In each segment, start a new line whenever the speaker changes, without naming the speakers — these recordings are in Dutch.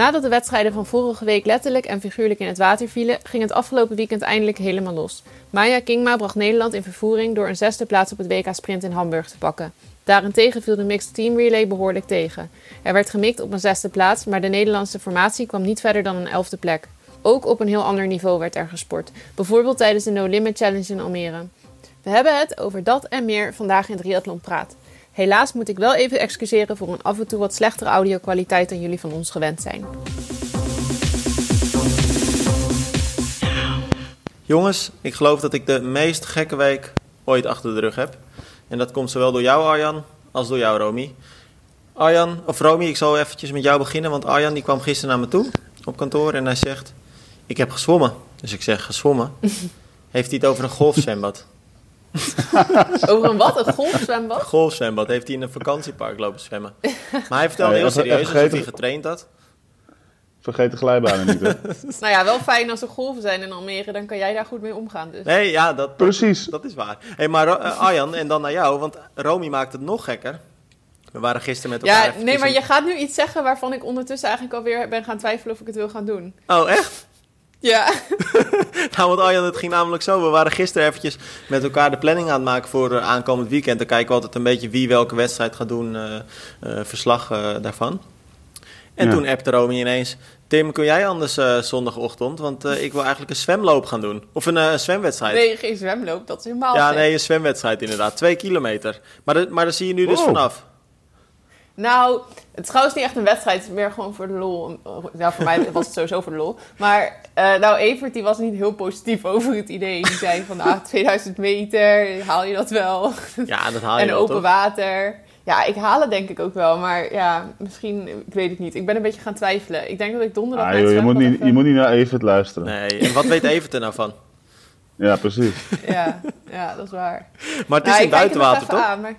Nadat de wedstrijden van vorige week letterlijk en figuurlijk in het water vielen, ging het afgelopen weekend eindelijk helemaal los. Maya Kingma bracht Nederland in vervoering door een zesde plaats op het WK Sprint in Hamburg te pakken. Daarentegen viel de mixed team relay behoorlijk tegen. Er werd gemikt op een zesde plaats, maar de Nederlandse formatie kwam niet verder dan een elfde plek. Ook op een heel ander niveau werd er gesport, bijvoorbeeld tijdens de No Limit Challenge in Almere. We hebben het over dat en meer vandaag in Triathlon Praat. Helaas moet ik wel even excuseren voor een af en toe wat slechtere audio-kwaliteit dan jullie van ons gewend zijn.
Jongens, ik geloof dat ik de meest gekke week ooit achter de rug heb. En dat komt zowel door jou, Arjan, als door jou, Romy. Arjan, of Romy, ik zal eventjes met jou beginnen, want Arjan die kwam gisteren naar me toe op kantoor en hij zegt: Ik heb gezwommen. Dus ik zeg: Gezwommen? Heeft hij het over een golfzwembad?
Over een wat? Een golfzwembad?
Golfzwembad heeft hij in een vakantiepark lopen zwemmen. Maar hij vertelde heel
even-
serieus alsof hij getraind had.
Vergeet de glijbanen niet, hè?
Nou ja, wel fijn als er golven zijn in Almere, dan kan jij daar goed mee omgaan. Dus.
Nee, ja, dat,
Precies.
dat is waar. Hey, maar eh, Arjan, en dan naar jou, want Romy maakt het nog gekker. We waren gisteren met elkaar
Ja, nee, maar
een-
je gaat nu iets zeggen waarvan ik ondertussen eigenlijk alweer ben gaan twijfelen of ik het wil gaan doen.
Oh, echt?
Ja,
Nou, want Arjan, het ging namelijk zo. We waren gisteren eventjes met elkaar de planning aan het maken voor eh, aankomend weekend. Dan kijken we altijd een beetje wie welke wedstrijd gaat doen, eh, eh, verslag eh, daarvan. En
Ja.
toen appte Romy ineens... Tim, kun jij anders eh, zondagochtend? Want eh, ik wil eigenlijk een zwemloop gaan doen. Of een eh, zwemwedstrijd.
nee, geen zwemloop, dat is helemaal
ja, nee, een zwemwedstrijd inderdaad. Twee kilometer. Maar, de, maar daar zie je nu dus
Wow.
vanaf.
Nou, het is trouwens niet echt een wedstrijd, het is meer gewoon voor de lol. Nou, voor mij was het sowieso voor de lol. Maar eh, nou, Evert die was niet heel positief over het idee. Die zei van, ah, 2000 meter, haal je dat wel?
Ja, dat haal je
en open water. Ja, ik haal het denk ik ook wel. Maar ja, misschien, ik weet het niet. Ik ben een beetje gaan twijfelen. Ik denk dat ik donderdag
Ah, joh, je, moet niet,
even-
je moet niet naar Evert luisteren.
Nee, en wat weet Evert er nou van?
Ja, precies.
Ja, ja, dat is waar.
Maar het is
Nou,
in buitenwater, toch?
aan, maar-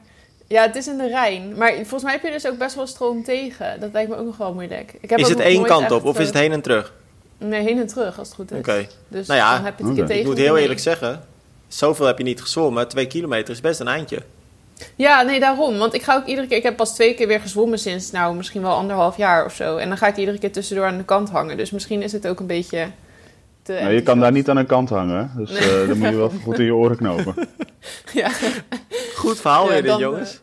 Ja, het is in de Rijn. Maar volgens mij heb je dus ook best wel stroom tegen. Dat lijkt me ook nog wel moeilijk. Ik heb
Is het één kant op of is
eh,
het heen en terug?
Nee, heen en terug als het goed is.
Oké.
Dus
Nou ja,
dan heb je het tegen.
Ik moet heel eerlijk zeggen, zoveel heb je niet gezwommen. Twee kilometer is best een eindje.
Ja, nee, daarom. Want ik ga ook iedere keer... Ik heb pas twee keer weer gezwommen sinds, nou, misschien wel anderhalf jaar of zo. En dan ga ik iedere keer tussendoor aan de kant hangen. Dus misschien is het ook een beetje.
Nou, je kan daar niet aan een kant hangen, hè. dus
Nee.
eh, dan moet je wel goed in je oren knopen.
Ja,
Goed verhaal
Ja,
weer dit,
dan,
jongens.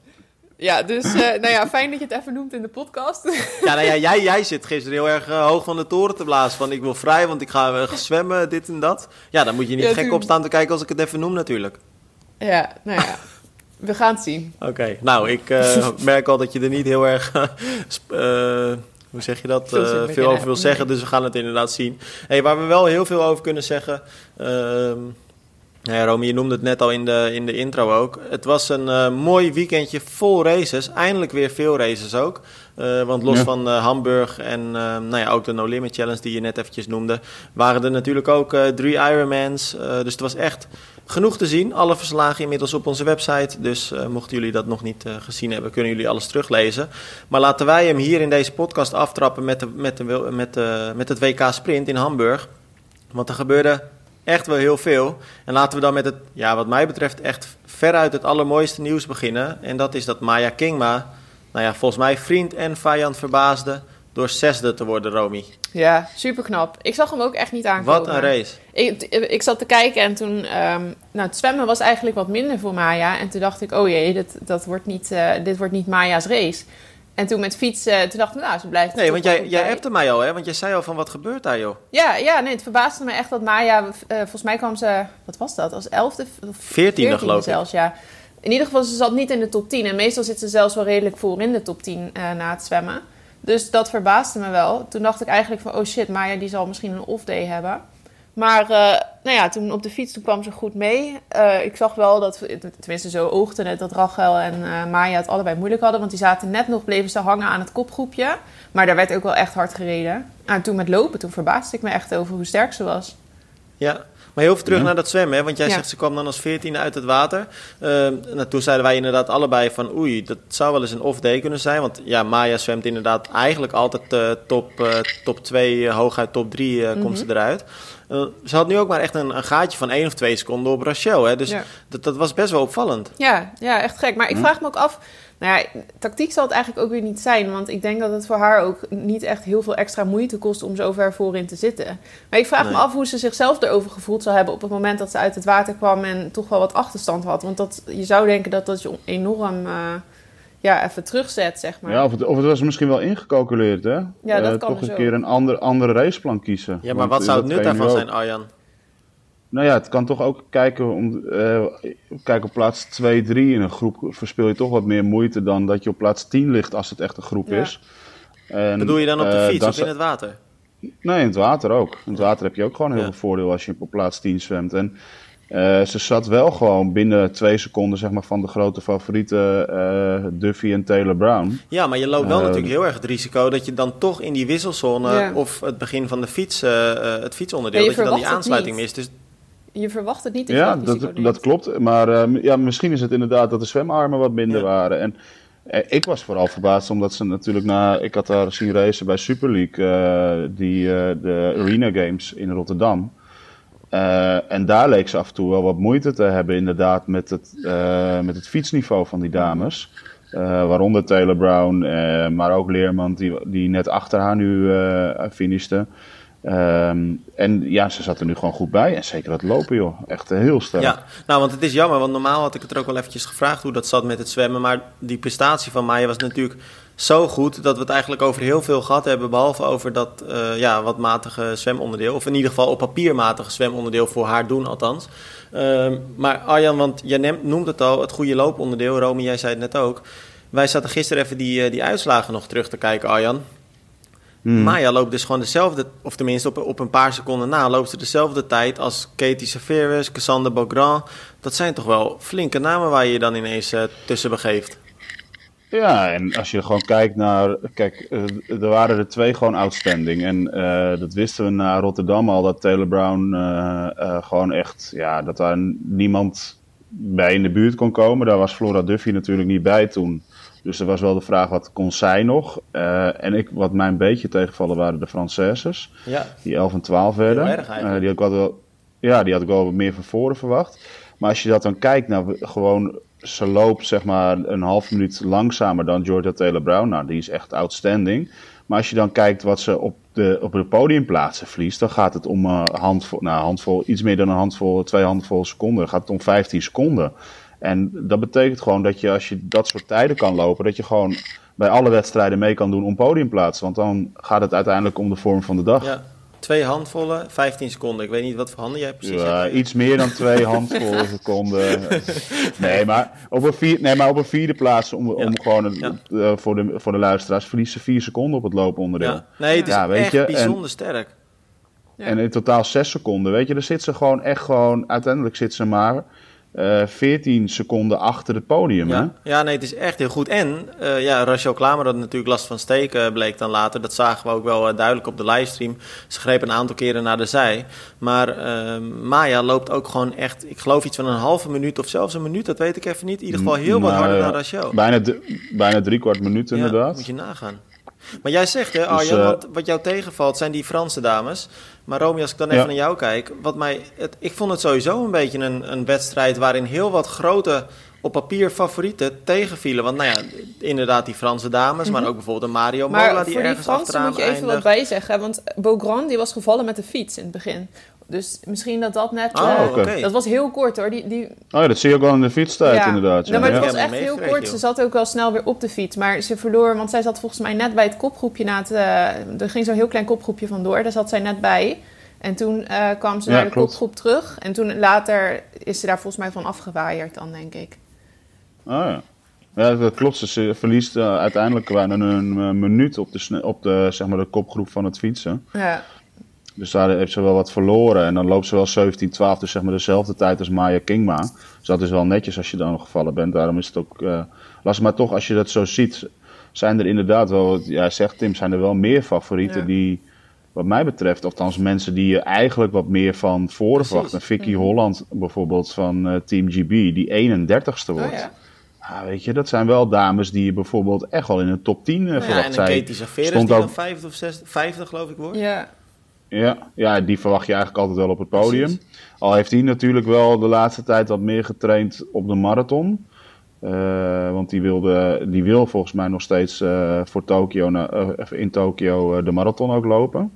ja dus eh, nou ja, fijn dat je het even noemt in de podcast.
Ja, nou ja, jij, jij zit gisteren heel erg eh, hoog van de toren te blazen. Van ik wil vrij, want ik ga eh, zwemmen, dit en dat. Ja, dan moet je niet
Ja,
gek op staan te kijken als ik het even noem natuurlijk.
ja, nou ja. We gaan het zien.
Oké, nou, ik eh, merk al dat je er niet heel erg, eh, eh, hoe zeg je dat,
Veel
Eh, veel over wil zeggen.
Nee.
Dus we gaan het inderdaad zien. Hey, waar we wel heel veel over kunnen zeggen... ehm nou ja, Romy, je noemde het net al in de, in de intro ook. Het was een eh, mooi weekendje vol races. Eindelijk weer veel races ook. Eh, want los
Ja.
van eh, Hamburg en eh, nou ja, ook de No Limit Challenge die je net eventjes noemde... waren er natuurlijk ook eh, drie Ironmans. Eh, dus het was echt genoeg te zien. Alle verslagen inmiddels op onze website. Dus eh, mochten jullie dat nog niet eh, gezien hebben, kunnen jullie alles teruglezen. Maar laten wij hem hier in deze podcast aftrappen met, de, met, met, met het WK Sprint in Hamburg. Want er gebeurde echt wel heel veel. En laten we dan met het, ja, wat mij betreft, echt veruit het allermooiste nieuws beginnen. En dat is dat Maya Kingma, nou ja, volgens mij vriend en vijand verbaasde door zesde te worden, Romy.
Ja, super knap. Ik zag hem ook echt niet aankomen.
Wat een race.
Ik, ik zat te kijken en toen... ehm, nou, het zwemmen was eigenlijk wat minder voor Maya. En toen dacht ik, oh jee, dit, dat wordt niet, eh, dit wordt niet Maya's race. En toen met fietsen, toen dacht ik, nou, ze blijft...
Nee, want jij, jij appte mij al, hè? Want jij zei al van, wat gebeurt daar, joh?
Ja, ja, nee, het verbaasde me echt dat Maya... eh, volgens mij kwam ze, wat was dat, als elfde? of
Veertiende, geloof ik.
zelfs, ja. In ieder geval, ze zat niet in de top 10. En meestal zit ze zelfs wel redelijk voor in de top 10 eh, na het zwemmen. Dus dat verbaasde me wel. Toen dacht ik eigenlijk van, oh shit, Maya die zal misschien een off-day hebben. Maar eh, nou ja, toen op de fiets toen kwam ze goed mee. Eh, ik zag wel dat, tenminste zo oogde het, dat Rachel en eh, Maya het allebei moeilijk hadden. Want die zaten net nog, bleven ze hangen aan het kopgroepje. Maar daar werd ook wel echt hard gereden. En toen met lopen, toen verbaasde ik me echt over hoe sterk ze was.
Ja, maar heel veel terug
Ja.
naar dat zwemmen, hè? want jij
Ja.
zegt ze kwam dan als veertiende uit het water. Ehm, nou, toen zeiden wij inderdaad allebei van oei, dat zou wel eens een off-day kunnen zijn. Want ja, Maya zwemt inderdaad eigenlijk altijd eh, top, eh, top 2, hooguit top 3
Mhm.
komt ze eruit. Eh, ze had nu ook maar echt een, een gaatje van 1 of 2 seconden op Rachel. Hè? Dus
Ja.
dat, dat was best wel opvallend.
Ja, ja, echt gek. Maar ik
Hm.
vraag me ook af, Nou ja, tactiek zal het eigenlijk ook weer niet zijn. Want ik denk dat het voor haar ook niet echt heel veel extra moeite kost om zo ver voorin te zitten. Maar ik vraag
Nee.
me af hoe ze zichzelf erover gevoeld zou hebben op het moment dat ze uit het water kwam en toch wel wat achterstand had. Want dat, je zou denken dat dat je enorm eh, ja, even terugzet, zeg maar.
Ja, of het, of het was misschien wel ingecalculeerd, hè?
Ja, dat
Eh,
kan
Toch
dus
een
ook.
keer een ander, andere raceplan kiezen.
Ja, maar
Want,
wat zou het nut daarvan zijn, Arjan?
Nou ja, het kan toch ook kijken, om, eh, kijk op plaats 2, 3 in een groep verspil je toch wat meer moeite dan dat je op plaats 10 ligt als het echt een groep
Ja.
is. En,
Bedoel je dan op de
eh,
fiets of in het water?
Nee, in het water ook. In het water heb je ook gewoon heel
Ja.
veel voordeel als je op plaats 10 zwemt. En eh, ze zat wel gewoon binnen twee seconden zeg maar, van de grote favorieten eh, Duffy en Taylor Brown.
Ja, maar je loopt wel natuurlijk heel erg het risico dat je dan toch in die wisselzone
Ja.
of het begin van de fiets, het fietsonderdeel,
Ja, je
dat je dan die aansluiting mist. Dus
Je verwacht het niet
Ja,
dat
dat, klopt. Maar eh, m- ja, misschien is het inderdaad dat de zwemarmen wat minder
Ja.
waren. En eh, ik was vooral verbaasd omdat ze natuurlijk na... Ik had daar zien racen bij Super League, eh, die, eh, de Arena Games in Rotterdam. En daar leek ze af en toe wel wat moeite te hebben inderdaad met het, met het fietsniveau van die dames. Waaronder Taylor Brown, maar ook Leerman die, die net achter haar nu finishte. Ehm, en ja, ze zat er nu gewoon goed bij. En zeker dat lopen, joh. Echt heel sterk.
ja, nou, want het is jammer, want normaal had ik het er ook wel eventjes gevraagd hoe dat zat met het zwemmen. Maar die prestatie van Maya was natuurlijk zo goed dat we het eigenlijk over heel veel gehad hebben. Behalve over dat eh, ja, wat matige zwemonderdeel. Of in ieder geval op papier matige zwemonderdeel voor haar doen, althans. Ehm, maar Arjan, want jij noemt het al, het goede looponderdeel. Romy, jij zei het net ook. Wij zaten gisteren even die, eh, die uitslagen nog terug te kijken, Arjan.
Hmm.
Maya loopt dus gewoon dezelfde, of tenminste op, op een paar seconden na, loopt ze dezelfde tijd als Katie Severus, Cassandra Beaugrand. Dat zijn toch wel flinke namen waar je je dan ineens eh, tussen begeeft.
Ja, en als je gewoon kijkt naar. Kijk, eh, er waren er twee gewoon outstanding. En eh, dat wisten we na Rotterdam al, dat Taylor Brown gewoon echt. Ja, dat daar niemand bij in de buurt kon komen. Daar was Flora Duffy natuurlijk niet bij toen. Dus er was wel de vraag, wat kon zij nog? Eh, en ik, wat mij een beetje tegenvallen waren de Françaises.
Ja,
Die 11 en 12 werden. Eh, die had ik wel, ja, die had ik wel wat meer van voren verwacht. Maar als je dat dan kijkt, nou, we- gewoon, ze loopt zeg maar een half minuut langzamer dan Georgia Taylor Brown. Nou, die is echt outstanding. Maar als je dan kijkt wat ze op de, op de podiumplaatsen verliest, dan gaat het om handvol, nou, handvol, iets meer dan een handvol, twee handvol seconden. Dan gaat het om 15 seconden. En dat betekent gewoon dat je, als je dat soort tijden kan lopen, dat je gewoon bij alle wedstrijden mee kan doen om podiumplaatsen. Want dan gaat het uiteindelijk om de vorm van de dag.
ja. Twee handvollen, 15 seconden. Ik weet niet wat voor handen jij precies
Ja,
hebt.
iets meer dan twee handvol seconden. Nee, maar op een, vier, nee, maar op een vierde plaats, om, om
Ja.
gewoon
Ja.
eh, voor, de, voor de luisteraars, verliest ze vier seconden op het looponderdeel.
Ja. Nee, het is
Ja, weet
echt
je, en-
bijzonder sterk.
Ja.
En in totaal zes seconden. Weet je, daar zit ze gewoon echt gewoon, uiteindelijk zit ze maar eh 14 seconden achter het podium. Hè?
Ja. ja, nee, het is echt heel goed. En eh, ja, Rachel Klamer had natuurlijk last van steken, bleek dan later. Dat zagen we ook wel eh, duidelijk op de livestream. Ze greep een aantal keren naar de zij. Maar eh, Maya loopt ook gewoon echt, ik geloof iets van een halve minuut of zelfs een minuut, dat weet ik even niet. In ieder geval heel wat harder
ja,
dan Rachel.
Bijna, bijna drie kwart minuut
Ja,
inderdaad.
moet je nagaan. Maar jij zegt, hè, Arjan,
eh,
want wat jou tegenvalt zijn die Franse dames. Maar Romy, als ik dan
Ja.
even naar jou kijk, wat mij, het, ik vond het sowieso een beetje een, een wedstrijd waarin heel wat grote op papier favorieten tegenvielen. Want nou ja, inderdaad die Franse dames, maar ook bijvoorbeeld een Mario Mola
Mhm. Maar
die
voor die
ergens
Fransen
achteraan
moet je even wat
eindigt.
bij zeggen. Want Beaugrand die was gevallen met de fiets in het begin. Dus misschien dat dat net...
Oh,
eh. Dat was heel kort hoor. Die, die,
Oh ja, dat zie je ook wel in de fietstijd inderdaad. Ja.
Nou, maar het was echt heel kort. Ze zat ook wel snel weer op de fiets. Maar ze verloor, want zij zat volgens mij net bij het kopgroepje na het... eh, er ging zo'n heel klein kopgroepje vandoor. Daar zat zij net bij. En toen eh, kwam ze
Ja,
naar de
klopt.
kopgroep terug. En toen later is ze daar volgens mij van afgewaaierd dan, denk ik.
Oh ja. Ja, dat klopt. Ze verliest uiteindelijk bijna een eh, minuut op, de, op de, zeg maar, de kopgroep van het fietsen.
Ja,
Dus daar heeft ze wel wat verloren. En dan loopt ze wel 17-12, dus zeg maar dezelfde tijd als Maya Kingma. Dus dat is wel netjes als je dan nog gevallen bent. Daarom is het ook eh, lastig. Maar toch, als je dat zo ziet, zijn er inderdaad wel, wat jij zegt Tim, zijn er wel meer favorieten
Ja.
die, wat mij betreft, althans mensen die je eigenlijk wat meer van voren verwacht. Een Vicky
Mhm.
Holland bijvoorbeeld van eh, Team GB, die 31ste wordt.
oh, ja.
Ja, weet je, dat zijn wel dames die je bijvoorbeeld echt wel in de top 10 eh,
Nou ja,
verwacht.
en een
Zij
Katie Saveris
stond
die
ook-
dan 50 of 60, 50 geloof ik wordt.
ja.
Ja, ja, die verwacht je eigenlijk altijd wel op het podium.
Precies.
Al heeft hij natuurlijk wel de laatste tijd wat meer getraind op de marathon. Eh, want die, wilde, die wil volgens mij nog steeds eh, voor Tokio, eh, in Tokio de marathon ook lopen.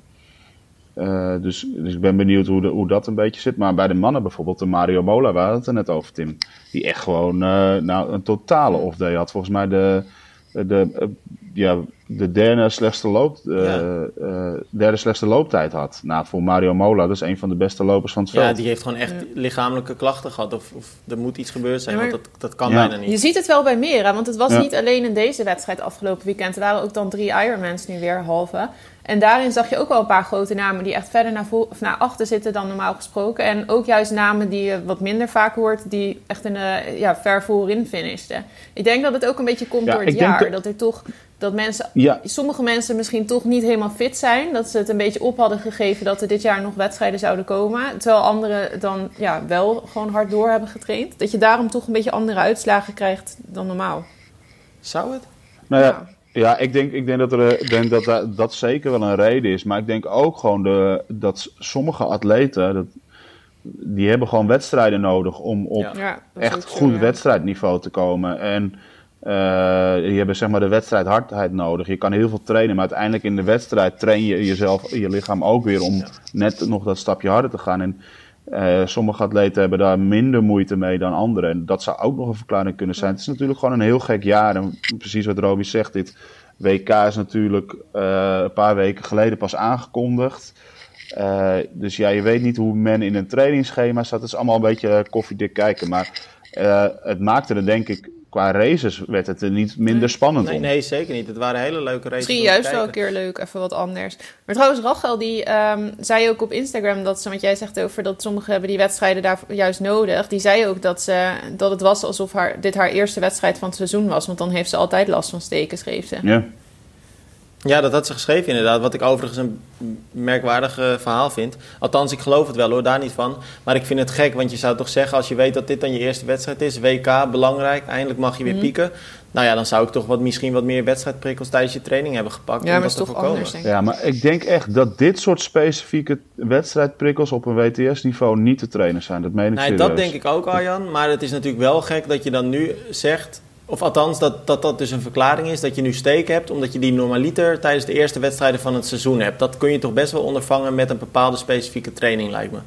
Dus, dus ik ben benieuwd hoe, de, hoe dat een beetje zit. Maar bij de mannen bijvoorbeeld, de Mario Mola, we hadden het er net over, Tim. Die echt gewoon nou, een totale off-day had. Volgens mij de, de, ja, de derde, slechtste loop, eh,
Ja.
eh, derde slechtste looptijd had. Nou, voor Mario Mola, dat is een van de beste lopers van het veld.
Ja, die heeft gewoon echt lichamelijke klachten gehad. Of, of er moet iets gebeurd zijn,
Ja, maar-
want dat, dat kan
Ja.
bijna
Je
niet.
ziet het wel bij Mera, want het was
Ja.
niet alleen in deze wedstrijd afgelopen weekend. Er waren ook dan drie Ironmans nu weer, halve. En daarin zag je ook wel een paar grote namen die echt verder naar, vo- of naar achter zitten dan normaal gesproken. En ook juist namen die je wat minder vaak hoort, die echt in de, ja, ver voorin finishten. Ik denk dat het ook een beetje komt
Ja,
door het jaar.
dat-
Dat er toch, dat mensen,
Ja,
sommige mensen misschien toch niet helemaal fit zijn. Dat ze het een beetje op hadden gegeven dat er dit jaar nog wedstrijden zouden komen. Terwijl anderen dan ja, wel gewoon hard door hebben getraind. Dat je daarom toch een beetje andere uitslagen krijgt dan normaal.
Zou het?
Nou ja, ja ik, denk, ik denk, dat, er, denk dat, dat dat zeker wel een reden is. Maar ik denk ook gewoon de, dat sommige atleten, dat, die hebben gewoon wedstrijden nodig om op
Ja.
Echt
zo,
goed
ja.
wedstrijdniveau te komen. En eh je hebt zeg maar de wedstrijdhardheid nodig. Je kan heel veel trainen, maar uiteindelijk in de wedstrijd train je jezelf, je lichaam ook weer om
Ja.
net nog dat stapje harder te gaan. En eh, sommige atleten hebben daar minder moeite mee dan anderen. En dat zou ook nog een verklaring kunnen zijn. Het is natuurlijk gewoon een heel gek jaar. En precies wat Roby zegt, dit WK is natuurlijk eh, een paar weken geleden pas aangekondigd. Dus ja, je weet niet hoe men in een trainingsschema staat. Het is allemaal een beetje koffiedik kijken. Maar het maakte er denk ik, qua races werd het er niet minder spannend
Nee,
om.
nee, zeker niet. Het waren hele leuke races.
Misschien juist wel een keer leuk, even wat anders. Maar trouwens, Rachel die ehm, zei ook op Instagram dat ze, want jij zegt over dat sommigen hebben die wedstrijden daar juist nodig. Die zei ook dat, ze, dat het was alsof haar, dit haar eerste wedstrijd van het seizoen was. Want dan heeft ze altijd last van steken, schreef ze.
Ja.
Ja, dat had ze geschreven inderdaad. Wat ik overigens een merkwaardig eh, verhaal vind. Althans, ik geloof het wel hoor, daar niet van. Maar ik vind het gek, want je zou toch zeggen... als je weet dat dit dan je eerste wedstrijd is... WK, belangrijk, eindelijk mag je weer
Mhm.
pieken. Nou ja, dan zou ik toch wat, misschien wat meer wedstrijdprikkels... tijdens je training hebben gepakt
Ja,
om
maar
dat
is
te
toch
voorkomen.
anders, denk ik.
ja, maar ik denk echt dat dit soort specifieke wedstrijdprikkels op een WTS-niveau niet te trainen zijn. Dat meen ik
Nee,
serieus.
dat denk ik ook, Arjan. Maar het is natuurlijk wel gek dat je dan nu zegt... Of althans, dat, dat dat dus een verklaring is dat je nu steken hebt... omdat je die normaliter tijdens de eerste wedstrijden van het seizoen hebt. Dat kun je toch best wel ondervangen met een bepaalde specifieke training, lijkt me.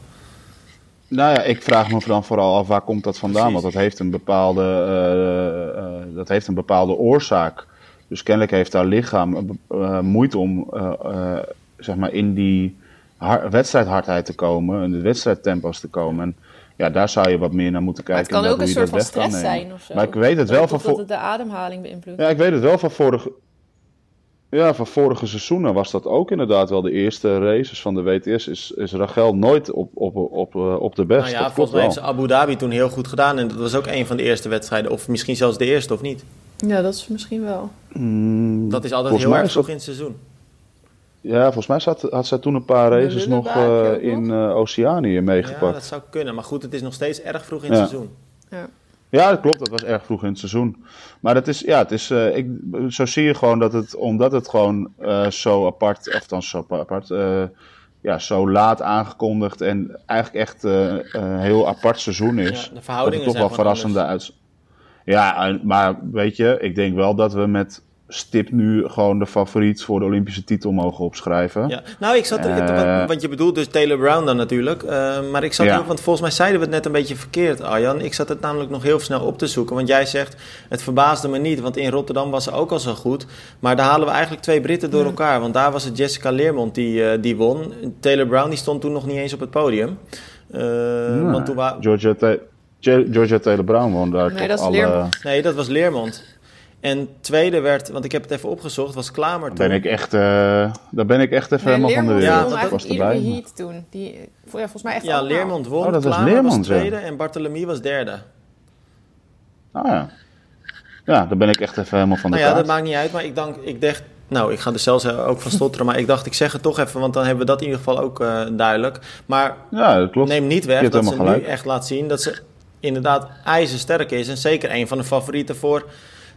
Nou ja, ik vraag me dan vooral af waar komt dat vandaan?
Precies.
Want dat heeft een bepaalde, eh, eh, dat heeft een bepaalde oorzaak. Dus kennelijk heeft haar lichaam eh, moeite om eh, eh, zeg maar in die har- wedstrijdhardheid te komen, in de wedstrijdtempo's te komen. En ja, daar zou je wat meer naar moeten
Maar
kijken.
het kan ook een soort van stress zijn of zo.
Maar ik weet het wel van
dat
voor...
het de ademhaling beïnvloedt.
Ja, ik weet het wel van vorige. Ja, van vorige seizoenen was dat ook inderdaad wel de eerste races van de WTS. Is, is Rachel nooit op, op, op, eh, op de best.
Nou ja,
dat
volgens mij heeft ze Abu Dhabi toen heel goed gedaan. En dat was ook een van de eerste wedstrijden. Of misschien zelfs de eerste, of niet?
Ja, dat is misschien wel.
Mm,
Dat is altijd
volgens
heel
mij
erg
is
vroeg
dat-
in het seizoen.
Ja, volgens mij zat, had zij toen een paar races nog eh, in eh, Oceanië
Ja,
meegepakt.
dat zou kunnen. Maar goed, het is nog steeds erg vroeg in
Ja.
het seizoen.
Ja.
Ja, dat klopt. Dat was erg vroeg in het seizoen. Maar dat is, ja, het is, eh, ik, zo zie je gewoon dat het, omdat het gewoon eh, zo apart, of dan zo apart, eh, ja, zo laat aangekondigd en eigenlijk echt eh, een heel apart seizoen is.
Ja, de
dat
verhoudingen
het toch
zijn
wel verrassende uit. Ja, maar weet je, ik denk wel dat we met stip nu gewoon de favoriet voor de Olympische titel mogen opschrijven.
Ja. Nou, ik zat er,
Eh.
want, je bedoelt dus Taylor Brown dan natuurlijk. eh, maar ik zat
Ja.
er ook, want volgens mij zeiden we het net een beetje verkeerd, Arjan. Ik zat het namelijk nog heel snel op te zoeken. Want jij zegt, het verbaasde me niet, want in Rotterdam was ze ook al zo goed. Maar daar halen we eigenlijk twee Britten door elkaar. Want daar was het Jessica Leermond die, eh, die won. Taylor Brown die stond toen nog niet eens op het podium. Eh,
Nee,
want toen wa-
Georgia, Georgia Taylor Brown won daar
Nee,
toch
dat
alle...
Leermond.
Nee, dat was Leermond. En tweede werd, want ik heb het even opgezocht, was Klamer
Daar
toen.
ben ik echt, eh, daar ben ik echt even
Nee,
helemaal van de
Ja, dat
was erbij.
iedere heat toen. Die, ja, volgens mij echt
Ja. Leermond won,
Oh, dat was
Klamer
Leermond,
was
ja.
tweede en Bartholomew was derde.
Ah ja. Ja, daar ben ik echt even helemaal van de
Nou ja, dat maakt niet uit, maar ik, dank, ik dacht... Nou, ik ga er zelfs eh, ook van stotteren, maar ik dacht, ik zeg het toch even, want dan hebben we dat in ieder geval ook eh, duidelijk. Maar
Ja, dat klopt.
neem niet weg dat ze nu echt laat zien dat ze inderdaad ijzersterk is. En zeker een van de favorieten voor,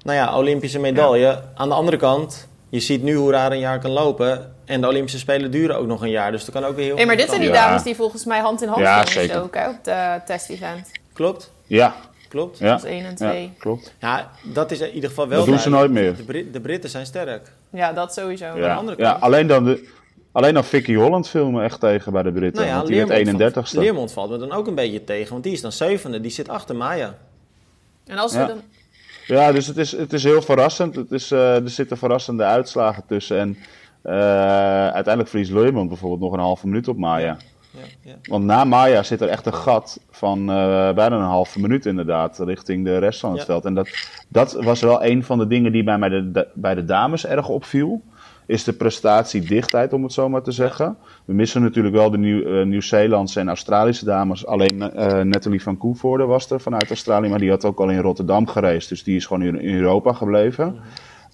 nou ja, Olympische medaille. Aan de andere kant, je ziet nu hoe raar een jaar kan lopen. En de Olympische Spelen duren ook nog een jaar, dus er kan ook weer heel
Nee, maar dit zijn die
Ja.
dames die volgens mij hand in hand
Ja, zeker.
ook hè, op de test-event.
Klopt.
Ja,
Klopt.
Ja,
Als 1 en 2.
ja, klopt.
Ja, dat is in ieder geval wel
Dat doen ze nooit meer.
De, Brit- de Britten zijn sterk.
Ja, dat sowieso.
aan de
Ja,
andere
ja
kant-
alleen, dan de, alleen dan Vicky Holland filmen echt tegen bij de Britten.
Nou ja,
want die werd
Leermond,
31ste.
valt, Leermond valt me dan ook een beetje tegen, want die is dan zevende. Die zit achter Maya.
En als
Ja.
dan...
Ja, dus het is, het is heel verrassend. Het is, eh, er zitten verrassende uitslagen tussen. En eh, uiteindelijk verliest Leurmond bijvoorbeeld nog een halve minuut op Maya.
Ja, ja.
Want na Maya zit er echt een gat van eh, bijna een halve minuut inderdaad, richting de rest van het
Ja.
veld. En dat, dat was wel een van de dingen die bij, mij de, de- bij de dames erg opviel. Is de prestatiedichtheid, om het zo maar te zeggen. We missen natuurlijk wel de eh, Nieuw-Zeelandse en Australische dames. Alleen eh Nathalie van Koevoorde was er vanuit Australië, maar die had ook al in Rotterdam gereisd. Dus die is gewoon in, in Europa gebleven.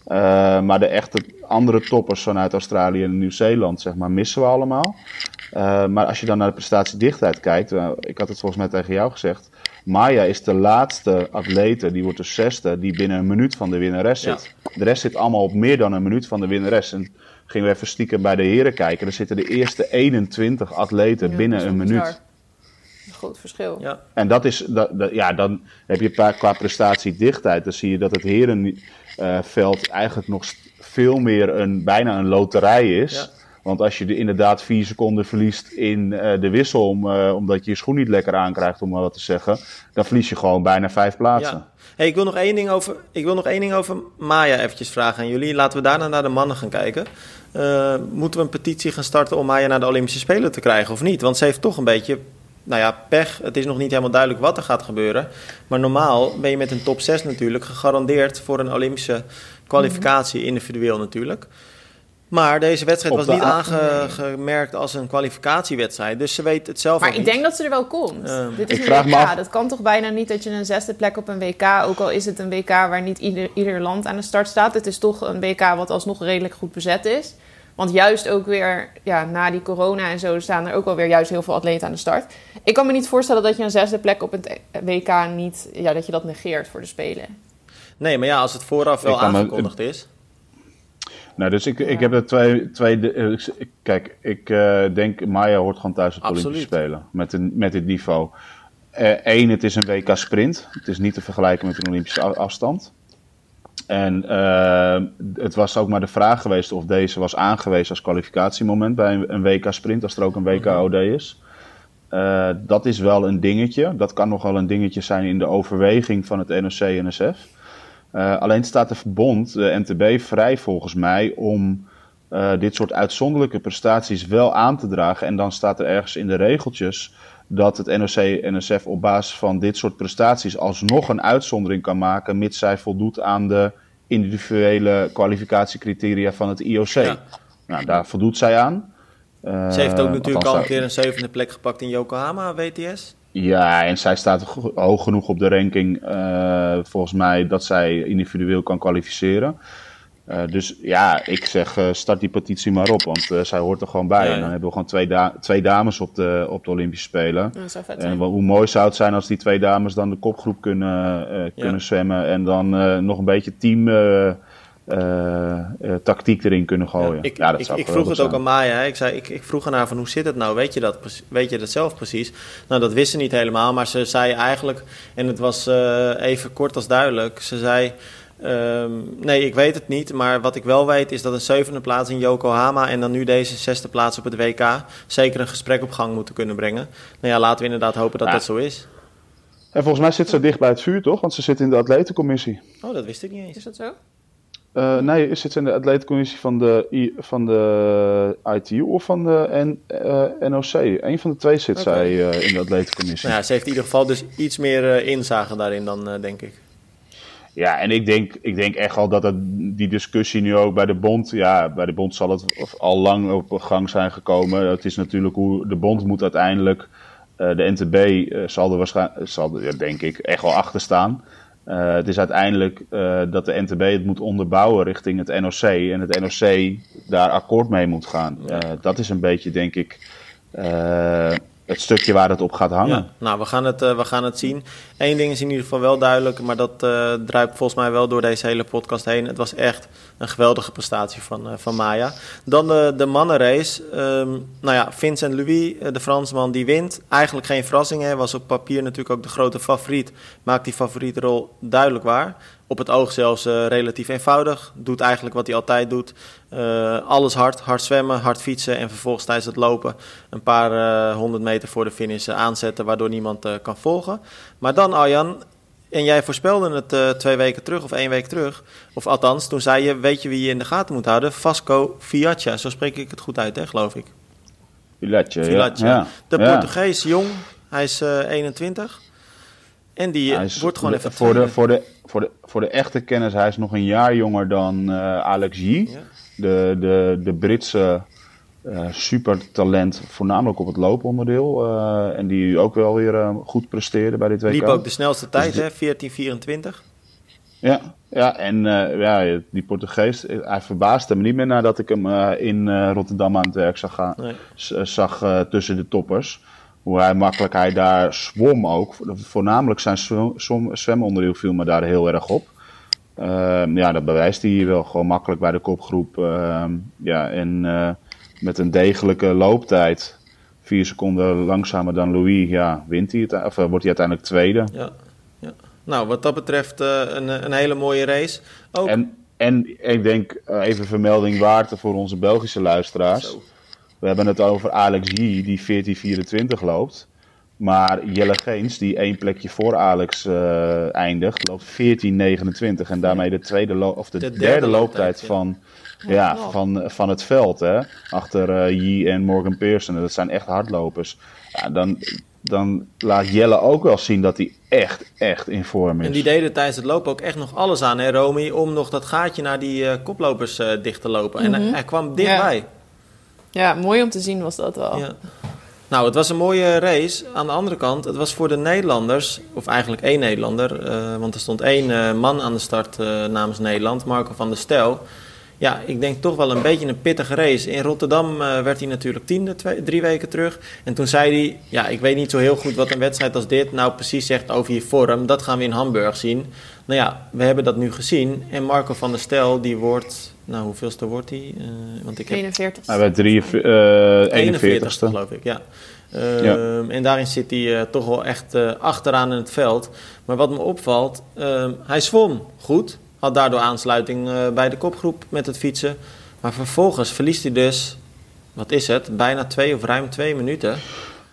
Eh, maar de echte andere toppers vanuit Australië en Nieuw-Zeeland, zeg maar, missen we allemaal. Maar als je dan naar de prestatiedichtheid kijkt, ik had het volgens mij tegen jou gezegd. Maya is de laatste atlete, die wordt de zesde, die binnen een minuut van de winnares
Ja.
zit. De rest zit allemaal op meer dan een minuut van de winnares. En gingen we even stiekem bij de heren kijken. Er zitten de eerste 21 atleten
Ja,
binnen een minuut.
bizar. Een groot verschil.
Ja.
En dat is, dat, dat- ja, dan heb je pa- qua prestatiedichtheid, dan zie je dat het herenveld eigenlijk nog veel meer een, bijna een loterij is.
Ja.
Want als je er inderdaad vier seconden verliest in eh, de wissel, om, eh, omdat je je schoen niet lekker aankrijgt, om maar wat te zeggen, dan verlies je gewoon bijna vijf plaatsen.
Ja. Hey, ik, wil nog één ding over, ik wil nog één ding over Maya eventjes vragen aan jullie. Laten we daarna naar de mannen gaan kijken. Eh, moeten we een petitie gaan starten om Maya naar de Olympische Spelen te krijgen of niet? Want ze heeft toch een beetje, nou ja, pech. Het is nog niet helemaal duidelijk wat er gaat gebeuren. Maar normaal ben je met een top 6 natuurlijk gegarandeerd voor een Olympische kwalificatie, individueel natuurlijk. Maar deze wedstrijd was
de
niet aangemerkt als een kwalificatiewedstrijd. Dus ze weet het zelf
Maar ik
niet.
denk dat ze er wel komt.
Ehm,
Dit is
ik
een
vraag me
WK.
af-
Dat kan toch bijna niet dat je een zesde plek op een WK... ook al is het een WK waar niet ieder, ieder land aan de start staat. Het is toch een WK wat alsnog redelijk goed bezet is. Want juist ook weer, ja, na die corona en zo... staan er ook wel weer juist heel veel atleten aan de start. Ik kan me niet voorstellen dat je een zesde plek op het WK niet... Ja, dat je dat negeert voor de Spelen.
Nee, maar ja, als het vooraf wel
me-
aangekondigd is.
Nou, dus ik, ik heb er twee. twee eh, kijk, ik eh, denk Maya hoort gewoon thuis op de. Olympische Spelen. Met, een, met dit niveau. Eén, het is een WK sprint. Het is niet te vergelijken met een Olympische afstand. En eh, het was ook maar de vraag geweest of deze was aangewezen als kwalificatiemoment bij een, een WK sprint, als er ook een WK OD is. Eh, dat is wel een dingetje. Dat kan nog wel een dingetje zijn in de overweging van het NOC-NSF. Eh, alleen staat de verbond, de NTB, vrij volgens mij om eh, dit soort uitzonderlijke prestaties wel aan te dragen. En dan staat er ergens in de regeltjes dat het NOC-NSF op basis van dit soort prestaties alsnog een uitzondering kan maken, mits zij voldoet aan de individuele kwalificatiecriteria van het IOC.
Ja.
Nou, daar voldoet zij aan. Eh,
Ze heeft ook natuurlijk
althans,
al een keer een zevende plek gepakt in Yokohama, WTS.
Ja, en zij staat hoog genoeg op de ranking, eh, volgens mij, dat zij individueel kan kwalificeren. Eh, dus ja, ik zeg, eh, start die petitie maar op, want eh, zij hoort er gewoon bij.
Ja, ja.
En dan hebben we gewoon twee, da- twee dames op de, op de Olympische Spelen.
Dat zou vet
En hoe mooi zou het zijn als die twee dames dan de kopgroep kunnen, eh, kunnen zwemmen en dan eh, nog een beetje team tactiek erin kunnen gooien.
ik,
ja, dat
ik,
zou
ik vroeg het ook aan Maya. hè. Ik, zei, ik, ik vroeg aan haar van hoe zit het nou? Weet je, dat, weet je dat zelf precies? Nou, dat wist ze niet helemaal. Maar ze zei eigenlijk, en het was eh, even kort als duidelijk. Ze zei, ehm, nee, ik weet het niet. Maar wat ik wel weet is dat een zevende plaats in Yokohama... en dan nu deze zesde plaats op het WK... zeker een gesprek op gang moeten kunnen brengen. Nou ja, laten we inderdaad hopen dat
Ja.
dat zo is.
En volgens mij zit ze dicht bij het vuur, toch? Want ze zit in de atletencommissie.
Oh, dat wist ik niet eens.
Is dat zo?
Eh, nee, is het in de atletencommissie van de, I- van de ITU of van de N, eh, NOC? Eén van de twee zit zij eh, in de atletencommissie.
Nou ja, ze heeft in ieder geval dus iets meer inzage daarin dan, denk ik.
Ja, en ik denk, ik denk echt al dat het, die discussie nu ook bij de bond... Ja, bij de bond zal het al lang op gang zijn gekomen. Het is natuurlijk hoe de bond moet uiteindelijk... de NTB zal er waarschijnlijk, zal er, ja, denk ik, echt wel achter staan. Eh, het is uiteindelijk eh, dat de NTB het moet onderbouwen richting het NOC. En het NOC daar akkoord mee moet gaan. Eh, dat is een beetje, denk ik... het stukje waar het op gaat hangen.
Ja, nou, we gaan, het, we gaan het zien. Eén ding is in ieder geval wel duidelijk, maar dat druipt volgens mij wel door deze hele podcast heen. Het was echt een geweldige prestatie van, uh, van Maya. Dan de, de mannenrace. Um, nou ja, Vincent Louis, de Fransman, die wint. Eigenlijk geen verrassing, hij was op papier natuurlijk ook de grote favoriet. Maakt die favorietrol duidelijk waar op het oog zelfs relatief eenvoudig. Doet eigenlijk wat hij altijd doet. Alles hard, hard zwemmen, hard fietsen en vervolgens tijdens het lopen een paar honderd meter voor de finish aanzetten, waardoor niemand kan volgen. Maar dan Arjan, en jij voorspelde het twee weken terug of één week terug, of althans, toen zei je, weet je wie je in de gaten moet houden? Vasco Fiatja, zo spreek ik het goed uit, hè, geloof ik.
Filatje, Filatje. Ja.
De Portugees, jong, hij is 21. En die wordt gewoon even
voor de, voor, de, voor, de, voor de echte kennis, hij is nog een jaar jonger dan uh, Alex G. Ja. De, de, de Britse uh, supertalent, voornamelijk op het looponderdeel. Uh, en die ook wel weer goed presteerde bij dit WK.
Liep ook de snelste tijd, dus hè? 14-24.
Ja, ja, en ja, die Portugees, hij verbaasde me niet meer nadat ik hem in Rotterdam aan het werk zag, gaan, nee. zag tussen de toppers hoe hij makkelijk hij daar zwom ook. Voornamelijk zijn zwemonderdeel viel me daar heel erg op. Uh, ja, dat bewijst hij hier wel gewoon makkelijk bij de kopgroep. Uh, ja, en met een degelijke looptijd, vier seconden langzamer dan Louis, ja, wint hij het, of wordt hij uiteindelijk tweede.
Ja, ja. Nou, wat dat betreft een, een hele mooie race. Ook...
En, en ik denk even vermelding waard voor onze Belgische luisteraars. Zo. We hebben het over Alex G, die 14-24 loopt. Maar Jelle Geens, die één plekje voor Alex uh, eindigt, loopt 14-29. En daarmee de, tweede of de, de derde, derde, looptijd van, ja, van, van het veld. Hè? Achter uh, en Morgan Pearson. Dat zijn echt hardlopers. Ja, dan, dan laat Jelle ook wel zien dat hij echt, echt in vorm is.
En die deden tijdens het lopen ook echt nog alles aan, hè, Romy? Om nog dat gaatje naar die uh, koplopers dicht te lopen. Mm -hmm. En hij, hij kwam dichtbij. Ja.
Ja, mooi om te zien was dat wel. Ja.
Nou, het was een mooie race. Aan de andere kant, het was voor de Nederlanders, of eigenlijk één Nederlander, uh, want er stond één man aan de start namens Nederland, Marco van der Stel. Ja, ik denk toch wel een beetje een pittige race. In Rotterdam werd hij natuurlijk tiende, twee, drie weken terug. En toen zei hij, ja, ik weet niet zo heel goed wat een wedstrijd als dit nou precies zegt over je vorm. Dat gaan we in Hamburg zien. Nou ja, we hebben dat nu gezien. En Marco van der Stel, die wordt nou, hoeveelste wordt hij? Uh,
want ik heb... 41.
Hij werd 3, uh, 41
geloof ik, ja. Uh, ja. En daarin zit hij uh, toch wel echt uh, achteraan in het veld. Maar wat me opvalt, ehm, hij zwom goed. Had daardoor aansluiting bij de kopgroep met het fietsen. Maar vervolgens verliest hij dus, wat is het, bijna twee of ruim twee minuten.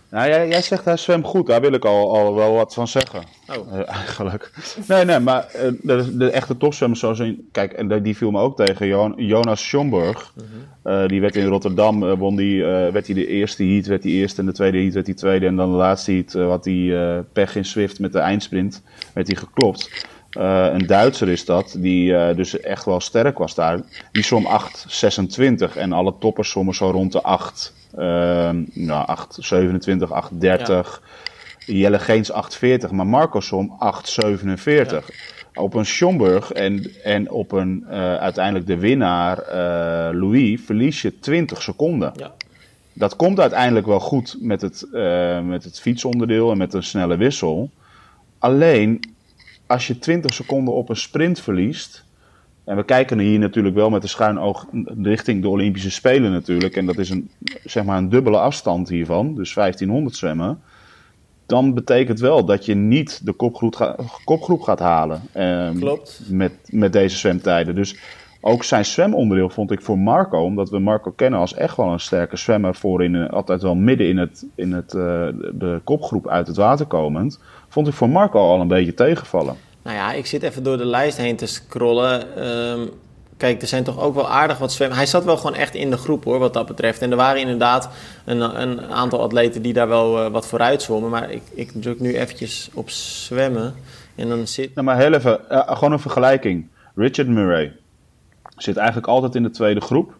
Nou, jij, jij zegt hij zwemt goed, daar wil ik al, al wel wat van zeggen. Oh. Uh, eigenlijk. Nee, nee, maar uh, de, de, echte topzwemmers zoals in, Kijk, en die viel me ook tegen. Jonas Schomburg, uh -huh. uh, die werd in Rotterdam, won die, werd hij de eerste heat, werd hij eerste. En de tweede heat werd hij tweede. En dan de laatste heat had hij pech in Swift met de eindsprint, werd hij geklopt. Een Duitser is dat, die dus echt wel sterk was daar. Die som 8,26 en alle toppers sommen zo rond de 8. Uh, nou, 8, 27, 8, 30. Ja. Jelle Geens 840, maar Marco Som 847. Ja. Op een Schomburg en, en op een uh, uiteindelijk de winnaar Louis verlies je 20 seconden. Ja. Dat komt uiteindelijk wel goed met het, met het fietsonderdeel en met een snelle wissel. Alleen als je 20 seconden op een sprint verliest, en we kijken hier natuurlijk wel met een schuin oog richting de Olympische Spelen natuurlijk. En dat is een, zeg maar een dubbele afstand hiervan, dus 1500 zwemmen. Dan betekent wel dat je niet de kopgroep, ga, kopgroep gaat halen. Eh,
Klopt.
Met, met deze zwemtijden. Dus ook zijn zwemonderdeel vond ik voor Marco, omdat we Marco kennen als echt wel een sterke zwemmer, voor in, altijd wel midden in, het, in het, uh, de kopgroep uit het water komend, vond ik voor Marco al een beetje tegenvallen.
Nou ja, ik zit even door de lijst heen te scrollen. Um, kijk, er zijn toch ook wel aardig wat zwemmen. Hij zat wel gewoon echt in de groep hoor, wat dat betreft. En er waren inderdaad een, een aantal atleten die daar wel uh, wat vooruit zwommen. Maar ik, ik druk nu eventjes op zwemmen. En dan zit...
Nou, maar heel even, uh, gewoon een vergelijking. Richard Murray zit eigenlijk altijd in de tweede groep.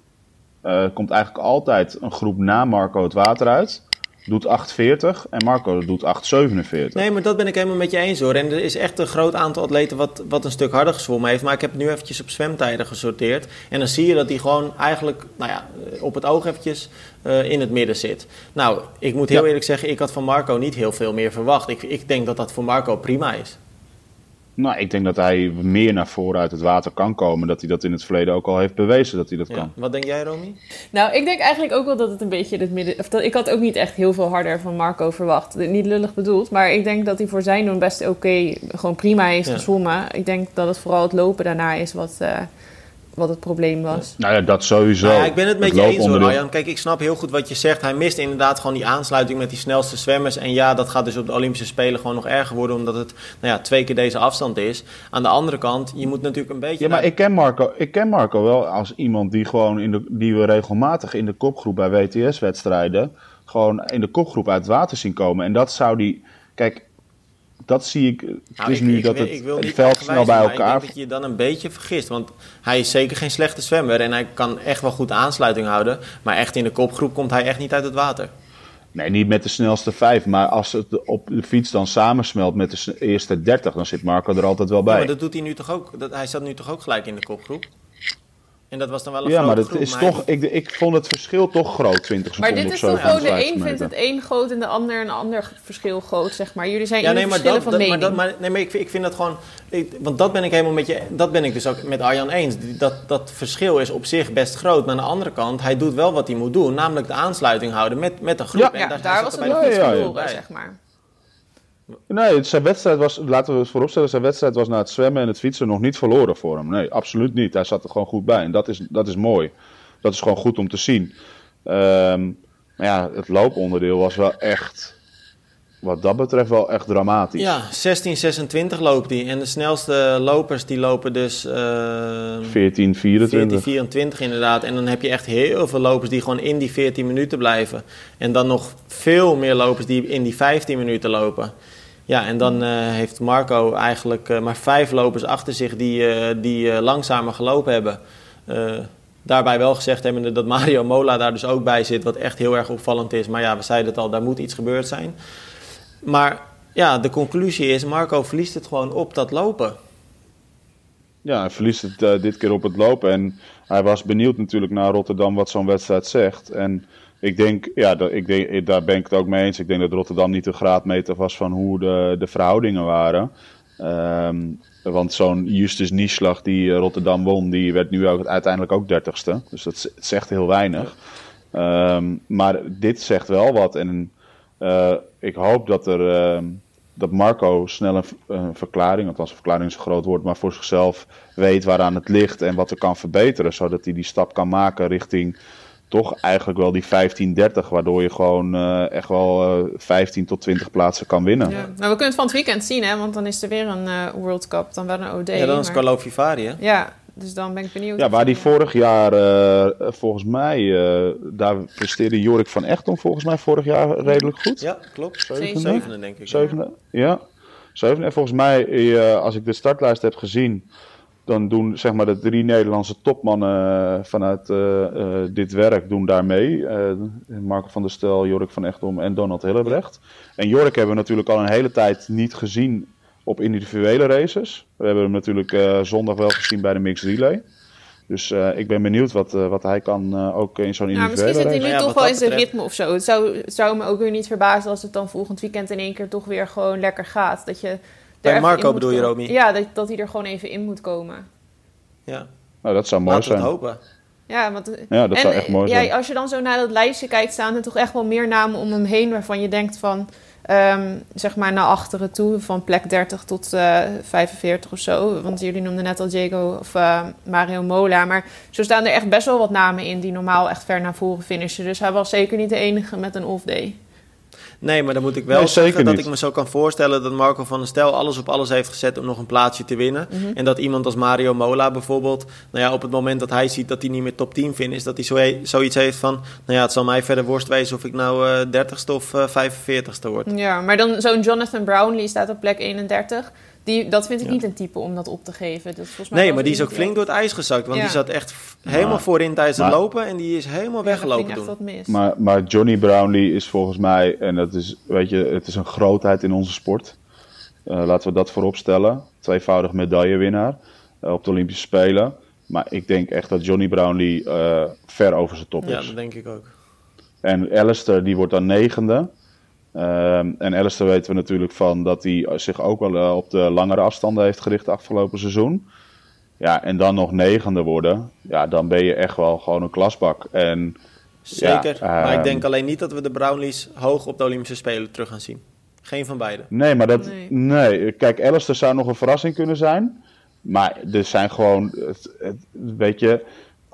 Uh, komt eigenlijk altijd een groep na Marco het water uit. Doet 8,40 en Marco doet 8,47.
Nee, maar dat ben ik helemaal met je eens hoor. En er is echt een groot aantal atleten wat, wat een stuk harder gezwommen heeft. Maar ik heb het nu eventjes op zwemtijden gesorteerd. En dan zie je dat hij gewoon eigenlijk, nou ja, op het oog eventjes uh, in het midden zit. Nou, ik moet heel eerlijk zeggen, ik had van Marco niet heel veel meer verwacht. Ik, ik denk dat dat voor Marco prima is.
Nou, ik denk dat hij meer naar voren uit het water kan komen. Dat hij dat in het verleden ook al heeft bewezen dat hij dat kan.
Wat denk jij, Romy?
Nou, ik denk eigenlijk ook wel dat het een beetje in het midden... Of dat, ik had ook niet echt heel veel harder van Marco verwacht. Niet lullig bedoeld, maar ik denk dat hij voor zijn doen best oké... gewoon prima heeft ja. gezwommen. Ik denk dat het vooral het lopen daarna is wat... Uh, wat het probleem was.
Nou ja, dat sowieso. Nou
ja, ik ben het met je eens hoor, Arjan. Kijk, ik snap heel goed wat je zegt. Hij mist inderdaad gewoon die aansluiting met die snelste zwemmers. En ja, dat gaat dus op de Olympische Spelen gewoon nog erger worden... omdat het nou ja, twee keer deze afstand is. Aan de andere kant, je moet natuurlijk een beetje...
Ja, maar ik, ken Marco, ik ken Marco wel als iemand die, gewoon in de, die we regelmatig in de kopgroep bij WTS-wedstrijden... gewoon in de kopgroep uit het water zien komen. En dat zou die... Kijk, dat zie ik. het nou, is nu dat het, het veld snel bij elkaar. Ik
denk dat je je dan een beetje vergist. Want hij is zeker geen slechte zwemmer. En hij kan echt wel goed aansluiting houden. Maar echt in de kopgroep komt hij echt niet uit het water.
Nee, niet met de snelste vijf. Maar als het op de fiets dan samensmelt met de eerste 30, dan zit Marco er altijd wel bij. Ja,
maar dat doet hij nu toch ook? Dat, hij zat nu toch ook gelijk in de kopgroep? En dat was dan wel een
Ja, maar dat is toch, ik, ik vond het verschil toch groot, 20 seconden
Maar dit is toch gewoon, de een vindt het één groot en de ander een ander verschil groot, zeg maar. Jullie zijn ja, nee, maar dat, van
dat, Maar, dat, maar, nee, maar ik, ik vind dat gewoon, ik, want dat ben ik helemaal met je, dat ben ik dus ook met Arjan eens. Dat, dat verschil is op zich best groot, maar aan de andere kant, hij doet wel wat hij moet doen, namelijk de aansluiting houden met, met de groep.
Ja, en daar, daar was het nog niet verloren, zeg maar.
Nee, zijn wedstrijd was, laten we het vooropstellen, zijn wedstrijd was na het zwemmen en het fietsen nog niet verloren voor hem. Nee, absoluut niet. Hij zat er gewoon goed bij en dat is, dat is mooi. Dat is gewoon goed om te zien. Um, maar ja, het looponderdeel was wel echt, wat dat betreft, wel echt dramatisch.
Ja, 16-26 loopt hij. En de snelste lopers die lopen dus... Uh,
14, 24.
24 inderdaad. En dan heb je echt heel veel lopers die gewoon in die 14 minuten blijven. En dan nog veel meer lopers die in die 15 minuten lopen. Ja, en dan uh, heeft Marco eigenlijk uh, maar vijf lopers achter zich die, uh, die langzamer gelopen hebben. daarbij wel gezegd hebben dat Mario Mola daar dus ook bij zit, wat echt heel erg opvallend is. Maar ja, we zeiden het al, daar moet iets gebeurd zijn. Maar ja, de conclusie is, Marco verliest het gewoon op dat lopen.
Ja, hij verliest het dit keer op het lopen. En hij was benieuwd natuurlijk naar Rotterdam wat zo'n wedstrijd zegt. En ik denk, ja, dat, ik denk, daar ben ik het ook mee eens. Ik denk dat Rotterdam niet de graadmeter was van hoe de, de verhoudingen waren. Um, want zo'n Justus Nieslag die eh, Rotterdam won, die werd nu ook, uiteindelijk ook dertigste. Dus dat zegt heel weinig. Um, maar dit zegt wel wat. En uh, ik hoop dat er... Uh, dat Marco snel een, een, verklaring, althans een verklaring is een groot woord, maar voor zichzelf weet waaraan het ligt en wat er kan verbeteren, zodat hij die stap kan maken richting toch eigenlijk wel die 15-30, waardoor je gewoon uh, echt wel uh, eh, 15 tot 20 plaatsen kan winnen. Ja. Nou,
we kunnen het van het weekend zien, hè, want dan is er weer een uh, World Cup, dan wel een OD.
Ja, dan is maar... Carlo Vivari, hè?
Ja, dus dan ben ik benieuwd.
Ja, waar die vorig jaar, volgens mij, daar presteerde Jorik van Echton volgens mij vorig jaar redelijk goed.
Ja, klopt. Zevende, Zevende denk ik.
Zevende, ja. ja. Zevende. En volgens mij, als ik de startlijst heb gezien dan doen zeg maar de drie Nederlandse topmannen eh, vanuit uh, uh, dit werk doen daar mee. Uh, Marco van der Stel, Jorik van Echtom en Donald Hillebrecht. En Jorik hebben we natuurlijk al een hele tijd niet gezien op individuele races. We hebben hem natuurlijk zondag wel gezien bij de Mixed Relay. Dus ik ben benieuwd wat, wat hij kan ook in zo'n individuele race.
Misschien zit
hij
nu toch wel in zijn ritme of zo. Het zou, zou me ook weer niet verbazen als het dan volgend weekend in één keer toch weer gewoon lekker gaat. Dat je
bij Marco bedoel je, Romy?
Ja, dat, dat hij er gewoon even in moet komen.
Ja.
Nou, dat zou mooi Laten zijn.
hopen.
Ja, want,
ja, dat zou echt mooi
ja,
zijn.
Als je dan zo naar dat lijstje kijkt, staan er toch echt wel meer namen om hem heen waarvan je denkt van, um, zeg maar naar achteren toe, van plek 30 tot uh, eh, 45 of zo. Want jullie noemden net al Diego of uh, Mario Mola. Maar zo staan er echt best wel wat namen in die normaal echt ver naar voren finishen. Dus hij was zeker niet de enige met een off-day.
Nee, maar dan moet ik wel zeggen dat ik me zo kan voorstellen dat Marco van der Stel alles op alles heeft gezet om nog een plaatsje te winnen. Mhm. En dat iemand als Mario Mola bijvoorbeeld, nou ja, op het moment dat hij ziet dat hij niet meer top 10 vindt, is dat hij zo, zoiets heeft van, nou ja, het zal mij verder worst wezen of ik nou uh, 30ste of uh, 45ste word.
Ja, maar dan zo'n Jonathan Brownlee staat op plek 31. Die, dat vind ik
Ja.
niet een type om dat op te geven. Dat is volgens mij
Nee, maar die is ook flink door het ijs gezakt. Want
Ja.
die zat echt helemaal
Maar-
voorin tijdens het lopen. En die is helemaal
Ja,
weggelopen toen.
Maar, maar Johnny Brownlee is volgens mij, en dat is, weet je, het is een grootheid in onze sport. Eh, laten we dat voorop stellen. Tweevoudig medaillewinnaar eh, op de Olympische Spelen. Maar ik denk echt dat Johnny Brownlee eh, ver over zijn top
Ja,
is.
dat denk ik ook.
En Alistair die wordt dan negende. Ehm, en Alistair weten we natuurlijk van dat hij zich ook wel eh, op de langere afstanden heeft gericht afgelopen seizoen. Ja, en dan nog negende worden. Ja, dan ben je echt wel gewoon een klasbak. En
Zeker.
Ja,
maar ik
ehm,
denk alleen niet dat we de Brownlees hoog op de Olympische Spelen terug gaan zien. Geen van beide.
Nee, maar dat.
Nee.
Nee. Kijk, Alistair zou nog een verrassing kunnen zijn. Maar er zijn gewoon. Het, het, weet je.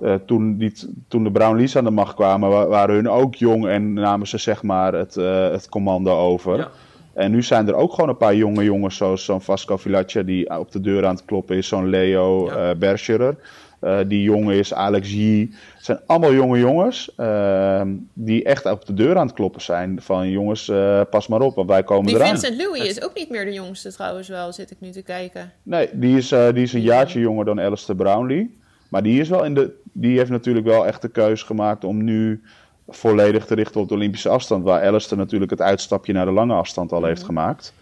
Eh, toen, die, toen de Brownlees aan de macht kwamen, wa- waren hun ook jong en namen ze zeg maar het, eh, het commando over.
Ja.
En nu zijn er ook gewoon een paar jonge jongens, zoals zo'n Vasco Vilaccia die op de deur aan het kloppen is, zo'n Leo
Ja.
eh Berscherer. eh, die jong is, Alex Yee. Het zijn allemaal jonge jongens ehm, die echt op de deur aan het kloppen zijn. Van jongens, eh, pas maar op, want wij komen
Die
eraan.
Vincent Louis is ook niet meer de jongste trouwens wel, zit ik nu te kijken.
Nee, die is, eh, die is een jaartje jonger dan Alistair Brownlee. Maar die, is wel in de, die heeft natuurlijk wel echt de keuze gemaakt om nu volledig te richten op de Olympische afstand. Waar Alistair natuurlijk het uitstapje naar de lange afstand al heeft gemaakt.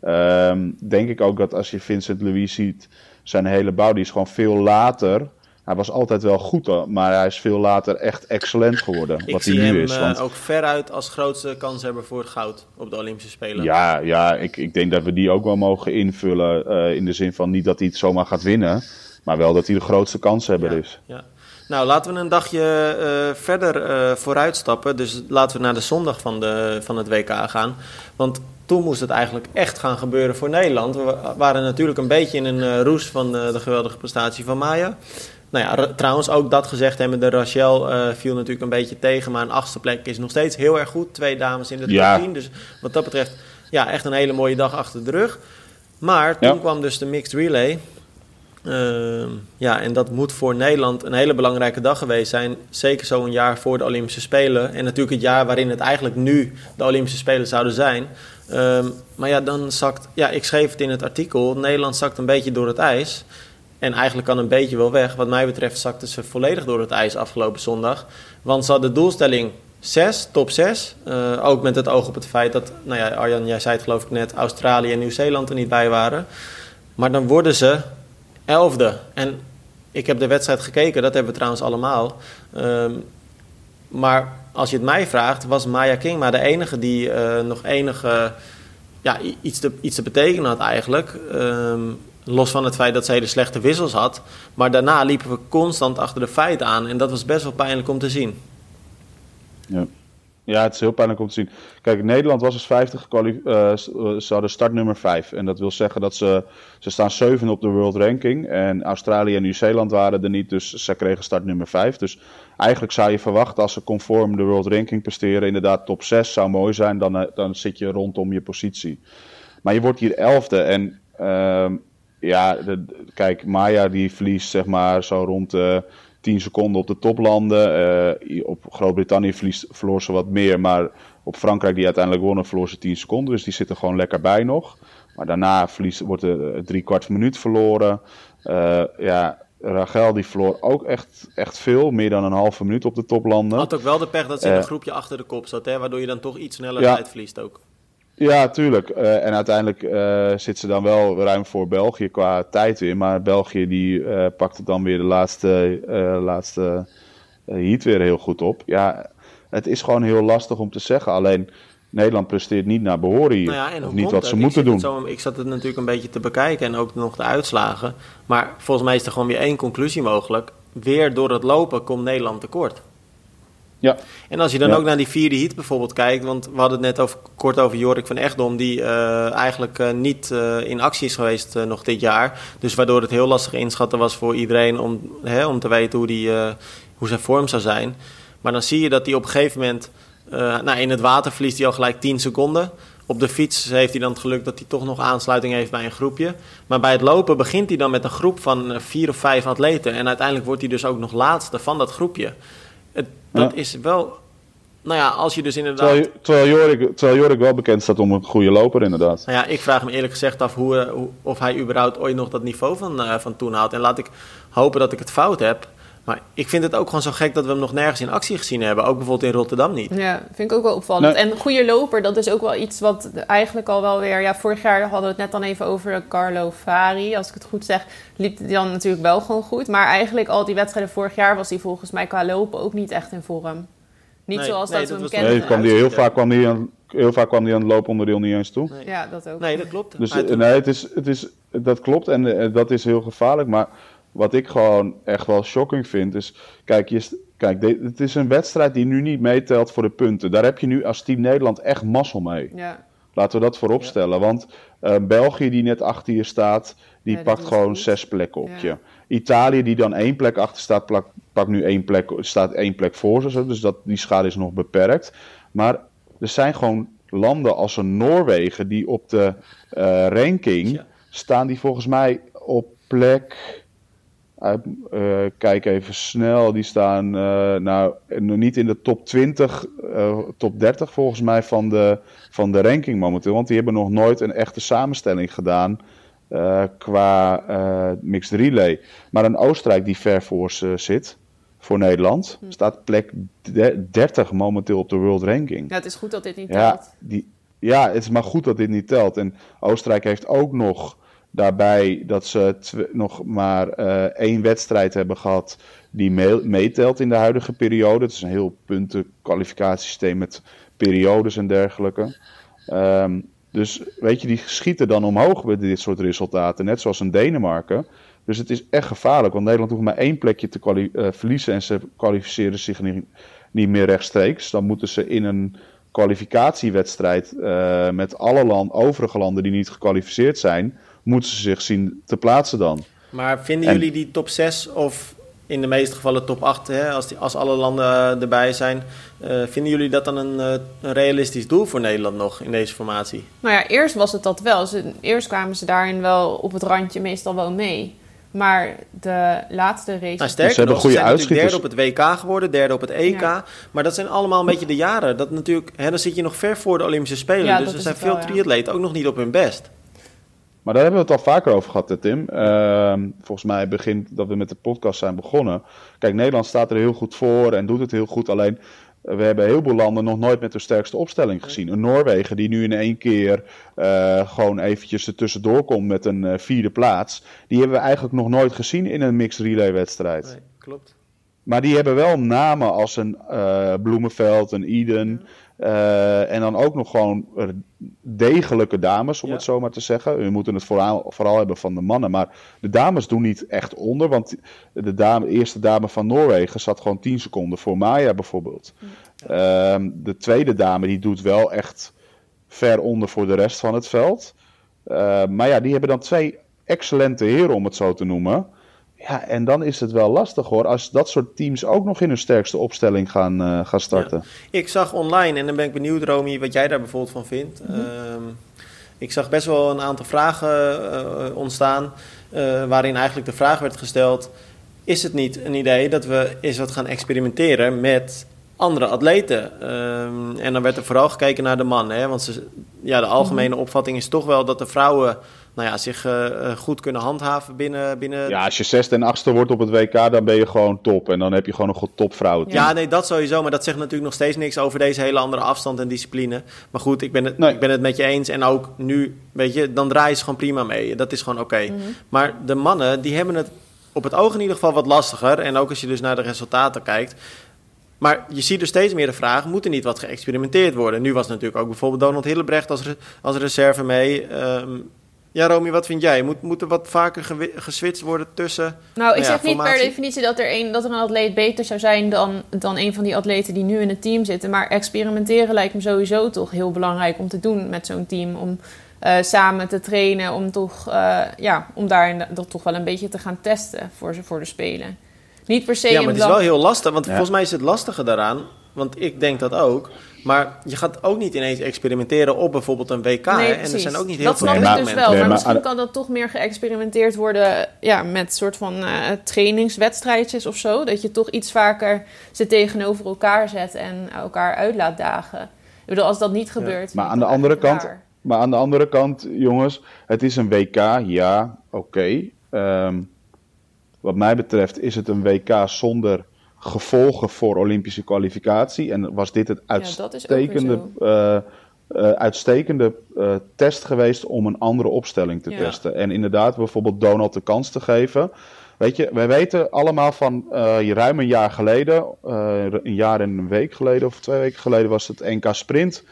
Ehm, denk ik ook dat als je Vincent Louis ziet, zijn hele bouw, die is gewoon veel later. Hij was altijd wel goed, maar hij is veel later echt excellent geworden.
Ik
wat hij nu
hem
is.
eh,
Want
ook veruit als grootste kanshebber voor het goud op de Olympische Spelen.
Ja, ja ik, ik denk dat we die ook wel mogen invullen. eh, in de zin van niet dat hij het zomaar gaat winnen. Maar wel dat hij de grootste kanshebber
Ja,
is.
ja. Nou, laten we een dagje eh, verder eh vooruitstappen. Dus laten we naar de zondag van, de, van het WK gaan. Want toen moest het eigenlijk echt gaan gebeuren voor Nederland. We wa- waren natuurlijk een beetje in een eh, roes van de, de geweldige prestatie van Maya. Nou ja, trouwens, ook dat gezegd hebben, de Rachel viel natuurlijk een beetje tegen. Maar een achtste plek is nog steeds heel erg goed. Twee dames in de top
Ja.
10. Dus wat dat betreft, ja, echt een hele mooie dag achter de rug. Maar toen
Ja.
kwam dus de mixed relay. Ehm, ja, en dat moet voor Nederland een hele belangrijke dag geweest zijn. Zeker zo'n jaar voor de Olympische Spelen. En natuurlijk het jaar waarin het eigenlijk nu de Olympische Spelen zouden zijn. Ehm, maar ja, dan zakt... Ja, ik schreef het in het artikel. Nederland zakt een beetje door het ijs. En eigenlijk kan een beetje wel weg. Wat mij betreft zakte ze volledig door het ijs afgelopen zondag. Want ze hadden de doelstelling 6, top 6. Eh, ook met het oog op het feit dat... Nou ja, Arjan, jij zei het geloof ik net... Australië en Nieuw-Zeeland er niet bij waren. Maar dan worden ze elfde. En ik heb de wedstrijd gekeken, dat hebben we trouwens allemaal. Ehm, maar als je het mij vraagt, was Maya King maar de enige die eh, nog enige ja, iets, te, iets te betekenen had eigenlijk. Ehm, los van het feit dat ze hele slechte wissels had. Maar daarna liepen we constant achter de feiten aan. En dat was best wel pijnlijk om te zien.
Ja. Ja, het is heel pijnlijk om te zien. Kijk, Nederland was als 50 gekwali- eh, eh, ze hadden startnummer 5. En dat wil zeggen dat ze, ze staan 7 op de world ranking. En Australië en Nieuw-Zeeland waren er niet, dus ze kregen startnummer 5. Dus eigenlijk zou je verwachten als ze conform de world ranking presteren, inderdaad top 6 zou mooi zijn. Dan, eh, dan zit je rondom je positie. Maar je wordt hier elfde en ehm, ja, kijk, Maya die verliest zeg maar zo rond de 10 seconden op de toplanden. Eh, op Groot-Brittannië verloor ze wat meer, maar op Frankrijk die uiteindelijk wonnen verloor ze 10 seconden. Dus die zitten gewoon lekker bij nog. Maar daarna verliest, wordt er eh, drie kwart minuut verloren. Eh, ja, Rachel die verloor ook echt, echt veel, meer dan een halve minuut op de toplanden.
Had ook wel de pech dat ze in een groepje achter de kop zat. Hè, waardoor je dan toch iets sneller
Ja.
tijd verliest ook.
Ja, tuurlijk. Eh, en uiteindelijk eh, zit ze dan wel ruim voor België qua tijd weer. Maar België die eh pakte dan weer de laatste, laatste heat weer heel goed op. Ja, het is gewoon heel lastig om te zeggen. Alleen Nederland presteert niet naar behoren hier.
Nou ja,
of niet wat ze
Ik
moeten doen.
het zo- ik zat het natuurlijk een beetje te bekijken en ook nog de uitslagen. Maar volgens mij is er gewoon weer één conclusie mogelijk. Weer door het lopen komt Nederland tekort.
Ja,
En als je dan
Ja.
ook naar die vierde heat bijvoorbeeld kijkt, want we hadden het net over, kort over Jorik van Echtdom, die eh, eigenlijk eh, niet eh, in actie is geweest nog dit jaar. Dus waardoor het heel lastig inschatten was voor iedereen om, hè, om te weten hoe, die, hoe zijn vorm zou zijn. Maar dan zie je dat hij op een gegeven moment, nou, in het water verliest hij al gelijk 10 seconden. Op de fiets heeft hij dan het geluk dat hij toch nog aansluiting heeft bij een groepje. Maar bij het lopen begint hij dan met een groep van vier of vijf atleten. En uiteindelijk wordt hij dus ook nog laatste van dat groepje. Dat
Ja.
is wel nou ja, als je dus inderdaad...
Terwijl, terwijl, Jorik, terwijl Jorik wel bekend staat om een goede loper, inderdaad.
Nou ja, ik vraag me eerlijk gezegd af hoe, eh, of hij überhaupt ooit nog dat niveau van, uh, van toen haalt. En laat ik hopen dat ik het fout heb. Maar ik vind het ook gewoon zo gek dat we hem nog nergens in actie gezien hebben. Ook bijvoorbeeld in Rotterdam niet.
Ja, vind ik ook wel opvallend. Nee. En goede loper, dat is ook wel iets wat eigenlijk al wel weer... Ja, vorig jaar hadden we het net dan even over Carlo Fari. Als ik het goed zeg, liep hij dan natuurlijk wel gewoon goed. Maar eigenlijk al die wedstrijden vorig jaar was hij volgens mij qua lopen ook niet echt in vorm. Niet
Nee,
zoals
nee,
dat we hem kennen.
Nee, kwam die, heel, vaak kwam die aan, heel vaak kwam die aan het looponderdeel niet eens toe.
Nee.
Ja, dat ook.
Nee, dat klopt.
Dus eh,
toen-
nee, het is, het is, dat klopt en eh, dat is heel gevaarlijk. Maar wat ik gewoon echt wel shocking vind is... Kijk, je, kijk de- het is een wedstrijd die nu niet meetelt voor de punten. Daar heb je nu als Team Nederland echt mazzel mee.
Ja,
Laten we dat voorop stellen. Want eh, België, die net achter je staat, die
Ja,
pakt gewoon
goed.
zes plekken op je. Italië, die dan één plek achter staat, pakt nu één plek, staat één plek voor ze. Dus dat, die schade is nog beperkt. Maar er zijn gewoon landen als een Noorwegen, die op de eh, ranking staan, die volgens mij op plek. Eh, kijk even snel, die staan eh, nou nog niet in de top 20, eh, top 30 volgens mij van de, van de ranking momenteel. Want die hebben nog nooit een echte samenstelling gedaan qua mixed relay. Maar een Oostenrijk die ver voor ze zit, voor Nederland, staat plek de- 30 momenteel op de world ranking.
ja het is goed dat dit niet
Ja,
telt.
die, ja, het is maar goed dat dit niet telt. En Oostenrijk heeft ook nog daarbij dat ze nog maar eh, één wedstrijd hebben gehad die mee- meetelt in de huidige periode. Het is een heel punten kwalificatiesysteem met periodes en dergelijke. Ehm, dus weet je, die schieten dan omhoog met dit soort resultaten, net zoals in Denemarken. Dus het is echt gevaarlijk, want Nederland hoeft maar één plekje te eh, verliezen en ze kwalificeren zich niet, niet meer rechtstreeks. Dan moeten ze in een kwalificatiewedstrijd eh, met alle land, overige landen die niet gekwalificeerd zijn, moeten ze zich zien te plaatsen dan.
Maar vinden
En-
jullie die top 6 of in de meeste gevallen top 8, hè, als, die, als alle landen eh, erbij zijn, eh, vinden jullie dat dan een, eh, een realistisch doel voor Nederland nog in deze formatie?
Nou ja, eerst was het dat wel. Ze, eerst kwamen ze daarin wel op het randje meestal wel mee. Maar de laatste race...
Nou, sterker
hebben
nog, ze
goede
zijn natuurlijk derde op het WK geworden, derde op het EK.
Ja.
Maar dat zijn allemaal een beetje de jaren. Dat natuurlijk, hè, dan zit je nog ver voor de Olympische Spelen.
Ja,
dus er zijn veel
wel, ja.
triatleten ook nog niet op hun best.
Maar daar hebben we het al vaker over gehad, hè, Tim. Ehm, volgens mij begin dat we met de podcast zijn begonnen. Kijk, Nederland staat er heel goed voor en doet het heel goed. Alleen, eh, we hebben heel veel landen nog nooit met de sterkste opstelling gezien. Een Noorwegen die nu in één keer eh, gewoon eventjes er tussendoor komt met een eh, vierde plaats. Die hebben we eigenlijk nog nooit gezien in een mixed relay wedstrijd.
Nee, klopt.
Maar die hebben wel namen als een eh, Bloemenveld, een Eden. eh, en dan ook nog gewoon eh, degelijke dames, om
Ja.
het zo maar te zeggen. We moeten het vooral, vooral hebben van de mannen. Maar de dames doen niet echt onder. Want de dame, eerste dame van Noorwegen zat gewoon 10 seconden voor Maya bijvoorbeeld. Ehm, de tweede dame die doet wel echt ver onder voor de rest van het veld. Eh, maar ja, die hebben dan twee excellente heren, om het zo te noemen. Ja, en dan is het wel lastig hoor, als dat soort teams ook nog in hun sterkste opstelling gaan, eh, gaan starten.
Ik zag online, en dan ben ik benieuwd, Romy, wat jij daar bijvoorbeeld van vindt.
Mhm.
Ehm, ik zag best wel een aantal vragen eh, ontstaan, eh, waarin eigenlijk de vraag werd gesteld: is het niet een idee dat we eens wat gaan experimenteren met andere atleten? Ehm, en dan werd er vooral gekeken naar de mannen, hè, want ze, ja, de algemene
Mhm.
opvatting is toch wel dat de vrouwen nou ja, zich eh, eh, goed kunnen handhaven binnen. binnen
Ja, als je zesde en achtste wordt op het WK, dan ben je gewoon top. En dan heb je gewoon een goed topvrouw.
Ja, nee, dat sowieso. Maar dat zegt natuurlijk nog steeds niks over deze hele andere afstand en discipline. Maar goed, ik ben het,
Nee.
ik ben het met je eens. En ook nu, weet je, dan draaien ze gewoon prima mee. Dat is gewoon oké. Maar de mannen, die hebben het op het oog in ieder geval wat lastiger. En ook als je dus naar de resultaten kijkt. Maar je ziet er steeds meer de vraag, moet er niet wat geëxperimenteerd worden? Nu was natuurlijk ook bijvoorbeeld Donald Hillebrecht als, re- als reserve mee. Ehm, ja, Romy, wat vind jij? Moet, moet er wat vaker gewi- geswitcht worden tussen...
Nou, ik
Nou ja,
zeg niet per definitie dat er, een, dat er een atleet beter zou zijn dan, dan een van die atleten die nu in het team zitten. Maar experimenteren lijkt me sowieso toch heel belangrijk om te doen met zo'n team. Om eh, samen te trainen, om, toch, eh, ja, om daarin dat toch wel een beetje te gaan testen voor, ze, voor de Spelen. Niet per se
Ja, maar het is wel heel lastig. Want
Ja.
volgens mij is het lastige daaraan. Want ik denk dat ook. Maar je gaat ook niet ineens experimenteren op bijvoorbeeld een WK.
Nee?
En er zijn ook niet heel
dat
veel
snap ik
maar-
dus wel.
Nee,
maar
maar
misschien kan dat toch meer geëxperimenteerd worden ja, met soort van eh, trainingswedstrijdjes of zo. Dat je toch iets vaker ze tegenover elkaar zet en elkaar uit laat dagen. Ik bedoel, als dat niet gebeurt...
Maar aan de
dat
andere kant,
raar.
maar aan de andere kant, jongens, het is een WK, ja, oké. Ehm, wat mij betreft is het een WK zonder gevolgen voor Olympische kwalificatie. En was dit het uitstekende, eh, eh, uitstekende eh, test geweest om een andere opstelling te
Ja.
testen. En inderdaad, bijvoorbeeld Donald de kans te geven. Weet je, wij weten allemaal van ruim een jaar geleden, een jaar en een week geleden of twee weken geleden was het NK Sprint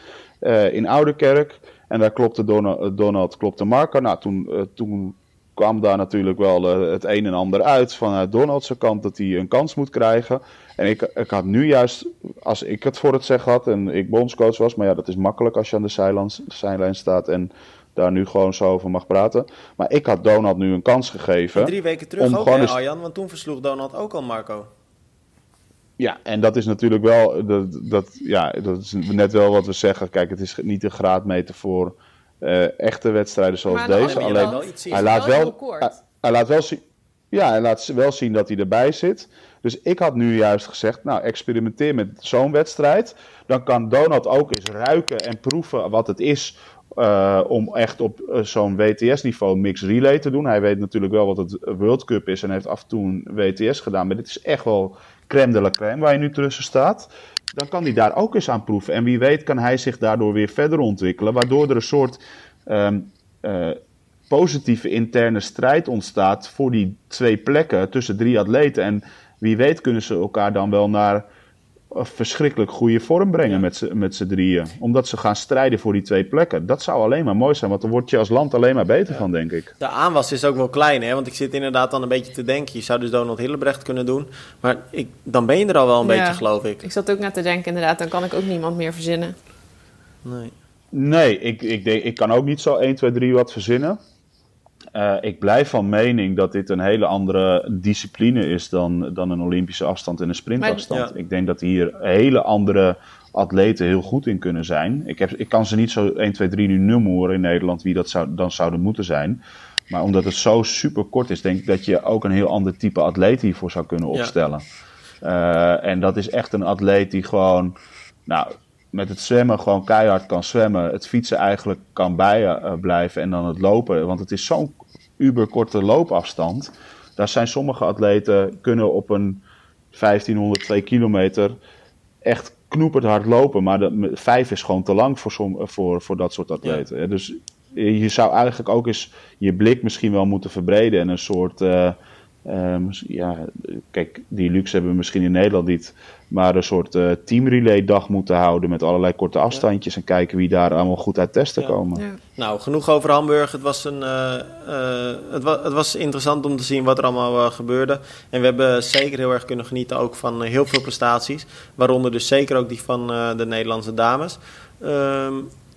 in Oudekerk. En daar klopte Donald, Donald klopte Marco. Nou, toen, toen kwam daar natuurlijk wel eh, het een en ander uit vanuit Donald's kant dat hij een kans moet krijgen. En ik, ik had nu juist, als ik het voor het zeggen had en ik bondscoach was, maar ja, dat is makkelijk als je aan de zijlijn, zijlijn staat en daar nu gewoon zo over mag praten. Maar ik had Donald nu een kans gegeven.
En drie weken terug
Om
ook,
gewoon
hè, Arjan? Want toen versloeg Donald ook al Marco.
Ja, en dat is natuurlijk wel, dat, dat, ja, dat is net wel wat we zeggen. Kijk, het is niet een graadmeter voor eh, echte wedstrijden zoals
Maar
deze.
Alleen- wel iets
hij laat wel, hij, hij laat wel zien, ja, hij laat wel zien dat hij erbij zit. Dus ik had nu juist gezegd, nou, experimenteer met zo'n wedstrijd. Dan kan Donald ook eens ruiken en proeven wat het is eh, om echt op eh, zo'n WTS-niveau mixed relay te doen. Hij weet natuurlijk wel wat het World Cup is en heeft af en toe een WTS gedaan. Maar dit is echt wel crème de la crème waar je nu tussen staat. Dan kan hij daar ook eens aan proeven. En wie weet kan hij zich daardoor weer verder ontwikkelen. Waardoor er een soort ehm, eh, positieve interne strijd ontstaat voor die twee plekken tussen drie atleten. En wie weet kunnen ze elkaar dan wel naar verschrikkelijk goede vorm brengen
Ja.
met z'n- met z'n drieën. Omdat ze gaan strijden voor die twee plekken. Dat zou alleen maar mooi zijn, want dan word je als land alleen maar beter van, denk ik.
De aanwas is ook wel klein, hè? Want ik zit inderdaad dan een beetje te denken. Je zou dus Donald Hillebrecht kunnen doen. Maar ik, dan ben je er al wel een
Ja.
beetje, geloof ik.
Ik zat ook net te denken, inderdaad, dan kan ik ook niemand meer verzinnen.
Nee.
Nee, ik, ik, denk, ik kan ook niet zo 1, 2, 3 wat verzinnen. Eh, ik blijf van mening dat dit een hele andere discipline is dan, dan een Olympische afstand en een sprintafstand.
Maar- ja.
Ik denk dat hier hele andere atleten heel goed in kunnen zijn. Ik, heb, ik kan ze niet zo 1, 2, 3 nu hoor in Nederland wie dat zou, dan zouden moeten zijn. Maar omdat het zo super kort is, denk ik dat je ook een heel ander type atleet hiervoor zou kunnen
Ja.
opstellen. Eh, en dat is echt een atleet die gewoon, nou, met het zwemmen gewoon keihard kan zwemmen. Het fietsen eigenlijk kan bij eh, blijven en dan het lopen. Want het is zo'n uberkorte loopafstand. Daar zijn sommige atleten kunnen op een 1500, 2 kilometer echt knoeperd hard lopen. Maar de, vijf is gewoon te lang voor, som, voor, voor dat soort atleten. Dus je zou eigenlijk ook eens je blik misschien wel moeten verbreden. En een soort... eh, eh, mis- ja, kijk, die luxe hebben we misschien in Nederland niet. Maar een soort eh teamrelay dag moeten houden met allerlei korte afstandjes. En kijken wie daar allemaal goed uit testen
Ja.
komen.
Ja.
Nou, genoeg over Hamburg. Het was, een, eh, eh, het, wa het was interessant om te zien wat er allemaal gebeurde. En we hebben zeker heel erg kunnen genieten ook van heel veel prestaties. Waaronder dus zeker ook die van eh, de Nederlandse dames. Ehm,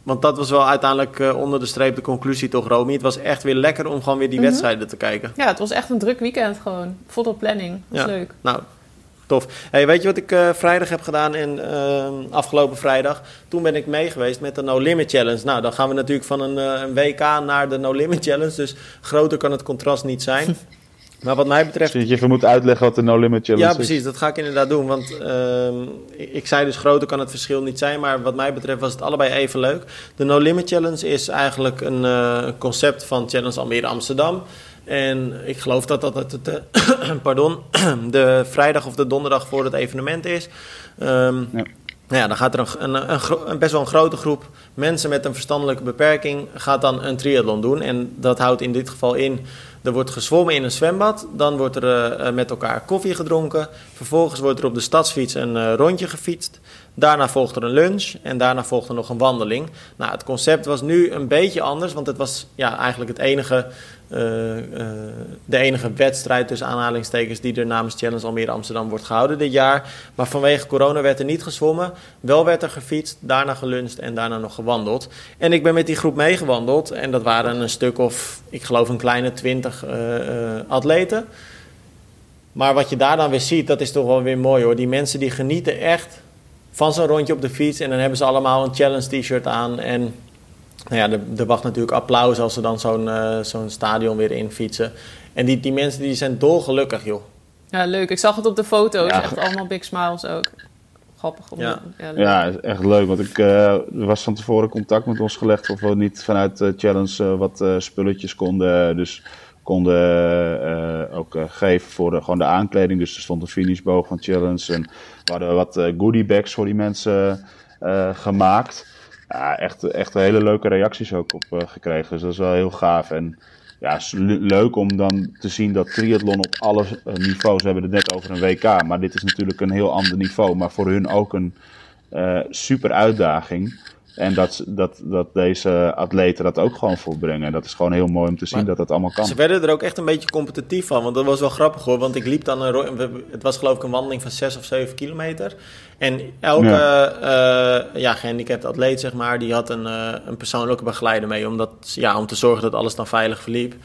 want dat was wel uiteindelijk eh, onder de streep de conclusie toch, Romy. Het was echt weer lekker om gewoon weer die
Mhm.
wedstrijden te kijken.
ja, het was echt een druk weekend gewoon. Volle planning. Dat was
Ja.
leuk.
Nou, tof. Hey, weet je wat ik eh, vrijdag heb gedaan en ehm, afgelopen vrijdag? Toen ben ik mee geweest met de No Limit Challenge. Nou, dan gaan we natuurlijk van een, eh, een WK naar de No Limit Challenge. Dus groter kan het contrast niet zijn. Maar wat mij betreft
Dus je even moet uitleggen wat de No Limit Challenge
ja,
is.
precies. Dat ga ik inderdaad doen. Want ehm, ik, ik zei dus groter kan het verschil niet zijn. Maar wat mij betreft was het allebei even leuk. De No Limit Challenge is eigenlijk een eh, concept van Challenge Almere Amsterdam. En ik geloof dat dat het, het, eh, pardon, de vrijdag of de donderdag voor het evenement is. Ehm,
Ja.
Nou ja, dan gaat er een, een best wel een grote groep mensen met een verstandelijke beperking gaat dan een triathlon doen. En dat houdt in dit geval in, er wordt gezwommen in een zwembad. Dan wordt er eh, eh, met elkaar koffie gedronken. Vervolgens wordt er op de stadsfiets een eh, rondje gefietst. Daarna volgt er een lunch en daarna volgt er nog een wandeling. Nou, het concept was nu een beetje anders, want het was ja, eigenlijk het enige, eh, eh, de enige wedstrijd tussen aanhalingstekens die er namens Challenge Almere Amsterdam wordt gehouden dit jaar. Maar vanwege corona werd er niet gezwommen, wel werd er gefietst, daarna geluncht en daarna nog gewandeld. En ik ben met die groep meegewandeld en dat waren een stuk of, ik geloof een kleine twintig eh, atleten. Maar wat je daar dan weer ziet, dat is toch wel weer mooi hoor. Die mensen die genieten echt van zo'n rondje op de fiets. En dan hebben ze allemaal een challenge t-shirt aan. En nou ja, er, er wacht natuurlijk applaus als ze dan zo'n eh, zo'n stadion weer in fietsen. En die, die mensen die zijn dolgelukkig, joh.
Ja, leuk. Ik zag het op de foto's.
Ja.
Echt allemaal big smiles ook. Grappig. Om
Ja.
ja, leuk.
Ja, is echt leuk. Want ik eh, er was van tevoren contact met ons gelegd of we niet vanuit de challenge eh, wat eh, spulletjes konden. Dus konden eh, ook eh, geven voor de, gewoon de aankleding. Dus er stond een finishboog van challenge. En we hadden wat eh, goodie bags voor die mensen eh, gemaakt. Ja, echt, echt hele leuke reacties ook op eh, gekregen. Dus dat is wel heel gaaf. En ja, leuk om dan te zien dat triathlon op alle niveaus, we hebben het net over een WK, maar dit is natuurlijk een heel ander niveau, maar voor hun ook een super uitdaging. En dat, dat, dat deze atleten dat ook gewoon volbrengen. En dat is gewoon heel mooi om te zien
Maar
dat dat allemaal kan.
Ze werden er ook echt een beetje competitief van. Want dat was wel grappig hoor. Want ik liep dan een... Het was geloof ik een wandeling van 6 of 7 kilometer. En elke ja. ja, gehandicapt atleet, zeg maar, die had een, eh, een persoonlijke begeleider mee. Omdat, ja, om te zorgen dat alles dan veilig verliep.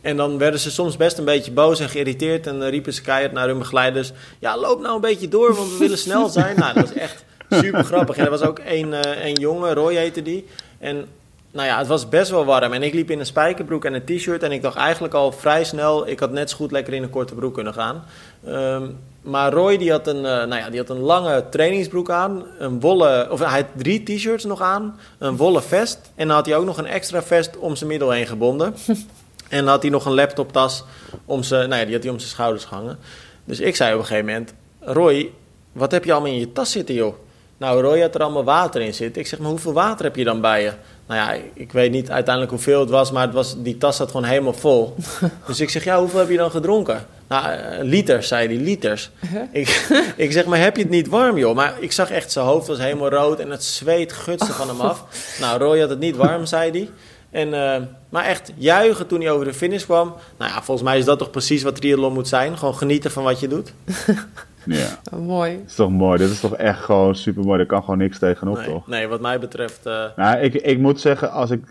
En dan werden ze soms best een beetje boos en geïrriteerd. En dan riepen ze keihard naar hun begeleiders. Ja, loop nou een beetje door, want we willen snel zijn. Nou, dat was echt super grappig. En er was ook één, eh, één jongen, Roy heette die. En nou ja, het was best wel warm. En ik liep in een spijkerbroek en een t-shirt. En ik dacht eigenlijk al vrij snel, ik had net zo goed lekker in een korte broek kunnen gaan. Ehm, maar Roy die had, een, eh, nou ja, die had een lange trainingsbroek aan. Een wollen, of hij had drie t-shirts nog aan. Een wollen vest. En dan had hij ook nog een extra vest om zijn middel heen gebonden. en dan had hij nog een laptoptas om zijn, nou ja, die had hij om zijn schouders gehangen. Dus ik zei op een gegeven moment, Roy, wat heb je allemaal in je tas zitten joh? Nou, Roy had er allemaal water in zitten. Ik zeg, maar hoeveel water heb je dan bij je? Nou ja, ik weet niet uiteindelijk hoeveel het was, maar het was, die tas zat gewoon helemaal vol. dus ik zeg, ja, hoeveel heb je dan gedronken? Nou, eh, liters, zei hij, liters. ik, ik zeg, maar heb je het niet warm, joh? Maar ik zag echt, zijn hoofd was helemaal rood en het zweet gutste van hem af. Nou, Roy had het niet warm, zei hij. En, eh, maar echt juichen toen hij over de finish kwam. Nou ja, volgens mij is dat toch precies wat triathlon moet zijn. Gewoon genieten van wat je doet.
Ja,
Oh, mooi.
dat is toch mooi. Dit is toch echt gewoon super mooi. Daar kan gewoon niks tegenop,
Nee,
toch?
nee wat mij betreft... eh,
Nou, ik, ik moet zeggen, als ik.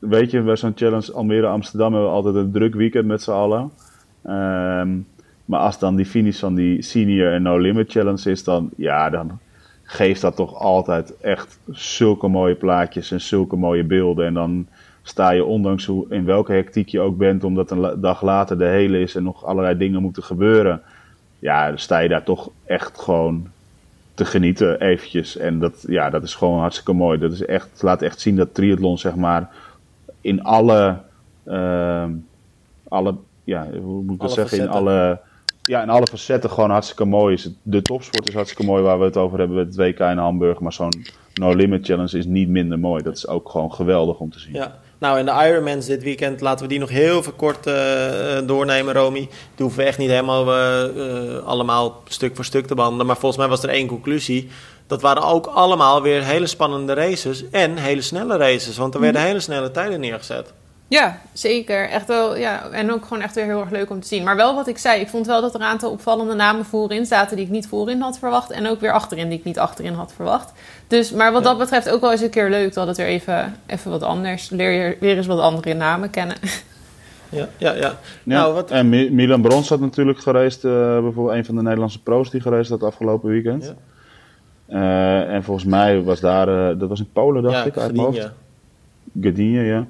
Weet je, bij zo'n challenge Almere Amsterdam hebben we altijd een druk weekend met z'n allen. Ehm, maar als dan die finish van die senior en no limit challenge is, dan ja, dan geeft dat toch altijd echt zulke mooie plaatjes en zulke mooie beelden. En dan sta je, ondanks hoe, in welke hectiek je ook bent, omdat een dag later de hele is en nog allerlei dingen moeten gebeuren. Ja, dan sta je daar toch echt gewoon te genieten eventjes. En dat, ja, dat is gewoon hartstikke mooi. Dat is echt, het laat echt zien dat triathlon, zeg maar, in alle, ehm, alle ja, hoe moet ik dat
Alle
zeggen, in alle, ja, in alle facetten gewoon hartstikke mooi is. De topsport is hartstikke mooi, waar we het over hebben met het WK in Hamburg. Maar zo'n No Limit Challenge is niet minder mooi. Dat is ook gewoon geweldig om te zien.
Ja, nou en de Ironmans dit weekend, laten we die nog heel even kort eh, eh, doornemen, Romy. Die hoeven we echt niet helemaal eh, allemaal stuk voor stuk te behandelen. Maar volgens mij was er één conclusie. Dat waren ook allemaal weer hele spannende races en hele snelle races. Want er werden hele snelle tijden neergezet.
Ja, zeker. Echt wel, ja. En ook gewoon echt weer heel erg leuk om te zien. Maar wel wat ik zei, ik vond wel dat er een aantal opvallende namen voorin zaten die ik niet voorin had verwacht. En ook weer achterin die ik niet achterin had verwacht. Dus, maar wat
Ja.
dat betreft ook wel eens een keer leuk dat het weer even, even wat anders. Leer je weer eens wat andere namen kennen.
Ja, ja, ja.
Ja,
Nou, wat,
En Mi- Milan Brons had natuurlijk gereisd, eh, bijvoorbeeld een van de Nederlandse pro's die gereisd had afgelopen weekend.
Ja.
Eh, en volgens mij was daar, eh, dat was in Polen dacht
ja,
ik uit mijn hoofd.
Gdynia,
ja.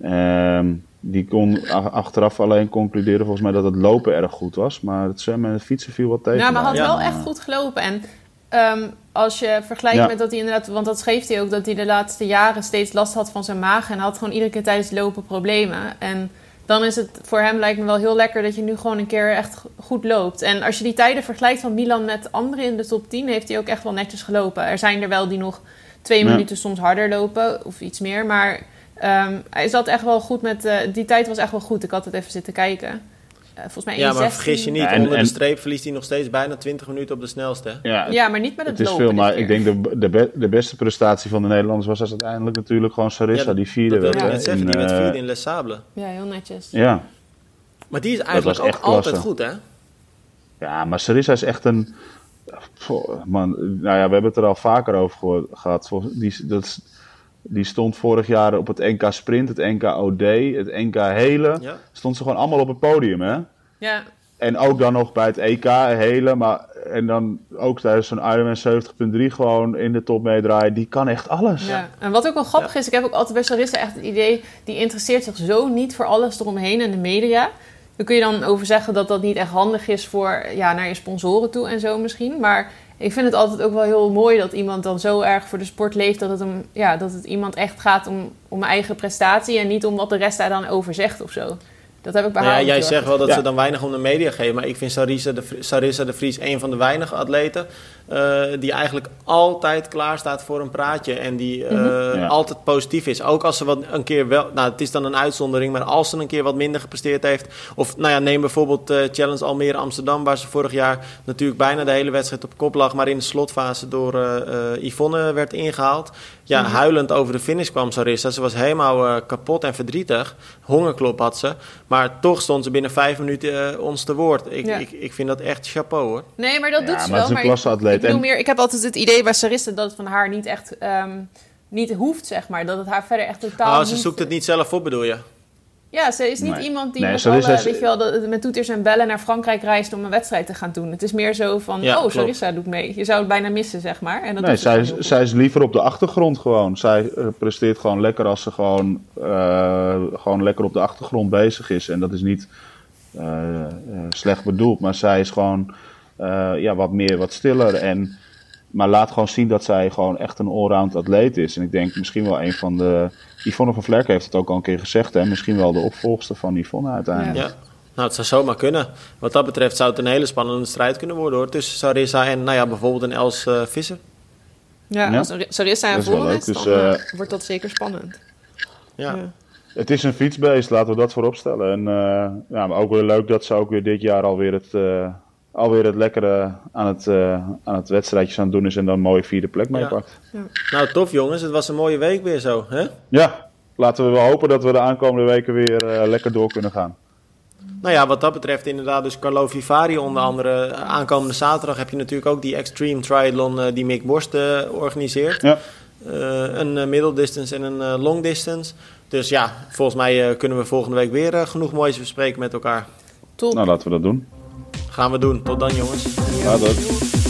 Ehm, die kon achteraf alleen concluderen volgens mij dat het lopen erg goed was. Maar het zwemmen en het fietsen viel wat tegen.
Ja, maar hij had
Ja.
wel echt goed gelopen. En ehm, als je vergelijkt
Ja.
met dat hij inderdaad... Want dat schreef hij ook, dat hij de laatste jaren steeds last had van zijn maag. En hij had gewoon iedere keer tijdens lopen problemen. En dan is het voor hem lijkt me wel heel lekker dat je nu gewoon een keer echt go- goed loopt. En als je die tijden vergelijkt van Milan met anderen in de top 10... heeft hij ook echt wel netjes gelopen. Er zijn er wel die nog twee
Ja.
minuten soms harder lopen of iets meer. Maar ehm, hij zat echt wel goed met... eh, die tijd was echt wel goed. Ik had het even zitten kijken. Eh, volgens mij
Ja, maar
1,16.
vergis je niet,
Ja, en-
onder
en-
de streep verliest hij nog steeds bijna 20 minuten op de snelste.
Ja,
Ja, maar niet met het,
het is veel, maar ik denk de, de, be- de beste prestatie van de Nederlanders was uiteindelijk natuurlijk gewoon Sarissa,
Ja, dat-
die vierde werd.
zeggen,
in,
die werd
eh,
vierde in Les Sables.
Ja, heel netjes.
Ja.
Maar die is eigenlijk ook
klasse.
altijd goed, hè?
ja, maar Sarissa is echt een... Man, nou ja, we hebben het er al vaker over gehoord- gehad. Die, dat is- die stond vorig jaar op het NK Sprint, het NK OD, het NK Hele.
Ja.
Stond ze gewoon allemaal op het podium, hè?
Ja,
En ook dan nog bij het EK hele, maar en dan ook tijdens zo'n Ironman 70.3 gewoon in de top meedraaien. Die kan echt alles.
Ja. En wat ook wel grappig is, ik heb ook altijd bij Sarissa echt het idee... die interesseert zich zo niet voor alles eromheen en de media. Daar kun je dan over zeggen dat dat niet echt handig is voor ja, naar je sponsoren toe en zo misschien. Maar ik vind het altijd ook wel heel mooi dat iemand dan zo erg voor de sport leeft... dat het, hem, ja, dat het iemand echt gaat om, om eigen prestatie... en niet om wat de rest daar dan over zegt of zo. Dat heb ik bij
Nou
haar
ja, jij zegt wel dat
Ja.
ze dan weinig om de media geven. Maar ik vind Sarissa de, Sarissa de Vries een van de weinige atleten. Eh, die eigenlijk altijd klaar staat voor een praatje. En die eh,
Mhm.
Ja.
altijd positief is. Ook als ze wat een keer wel. Nou, het is dan een uitzondering. Maar als ze een keer wat minder gepresteerd heeft. Of nou ja, neem bijvoorbeeld eh, Challenge Almere Amsterdam. Waar ze vorig jaar natuurlijk bijna de hele wedstrijd op kop lag. Maar in de slotfase door eh, eh, Yvonne werd ingehaald. Ja,
Mhm.
huilend over de finish kwam Sarissa. Ze was helemaal eh, kapot en verdrietig. Hongerklop had ze. Maar toch stond ze binnen vijf minuten eh, ons te woord. Ik,
Ja.
ik, ik vind dat echt chapeau hoor.
Nee, maar dat
Ja,
doet ze
maar het
wel.
is een klasseatleet.
Ik, bedoel
En-
meer, ik heb altijd het idee bij Sarissa dat het van haar niet echt ehm, niet hoeft, zeg maar. Dat het haar verder echt totaal
Oh, ze
niet-
zoekt het niet zelf op, bedoel je?
Ja, ze is niet
Nee.
iemand die
Nee,
met,
Sarissa
alle,
is-
weet je wel, met toeters en bellen naar Frankrijk reist om een wedstrijd te gaan doen. Het is meer zo van,
Ja,
oh. Sarissa doet mee. Je zou het bijna missen, zeg maar. En dat
Nee,
ze
zij is, zij is liever op de achtergrond gewoon. Zij eh, presteert gewoon lekker als ze gewoon, eh, gewoon lekker op de achtergrond bezig is. En dat is niet eh, eh, slecht bedoeld, maar zij is gewoon eh, ja, wat meer, wat stiller. En, maar laat gewoon zien dat zij gewoon echt een allround atleet is. En ik denk misschien wel een van de... Yvonne van Vlerk heeft het ook al een keer gezegd, hè? misschien wel de opvolgster van Yvonne uiteindelijk.
Ja. Nou, het zou zomaar kunnen. Wat dat betreft zou het een hele spannende strijd kunnen worden hoor. Tussen Sarissa en nou ja, bijvoorbeeld een Els eh, Visser.
Ja,
Ja.
als Sarissa en
is wel
Voren
leuk.
is,
Dus,
dan
eh,
eh, wordt dat zeker spannend.
Ja.
Ja.
Het is een fietsbeest, laten we dat voorop stellen. En eh, ja, maar ook weer leuk dat ze ook weer dit jaar alweer het, eh, alweer het lekkere aan het, eh, aan het wedstrijdje aan het doen is en dan een mooie vierde plek
Ja.
meepakt.
Nou, tof jongens. Het was een mooie week weer zo. Hè?
Ja. laten we wel hopen dat we de aankomende weken weer eh, lekker door kunnen gaan.
Nou ja, wat dat betreft inderdaad dus Carlo Vivari onder andere. Aankomende zaterdag heb je natuurlijk ook die Extreme Triathlon eh, die Mick Borst eh, organiseert.
Ja.
Eh, een eh, middle distance en een long distance. Dus ja, volgens mij eh, kunnen we volgende week weer genoeg moois bespreken met elkaar.
Top.
Nou, laten we dat doen.
Gaan we doen. Tot dan jongens.
Later.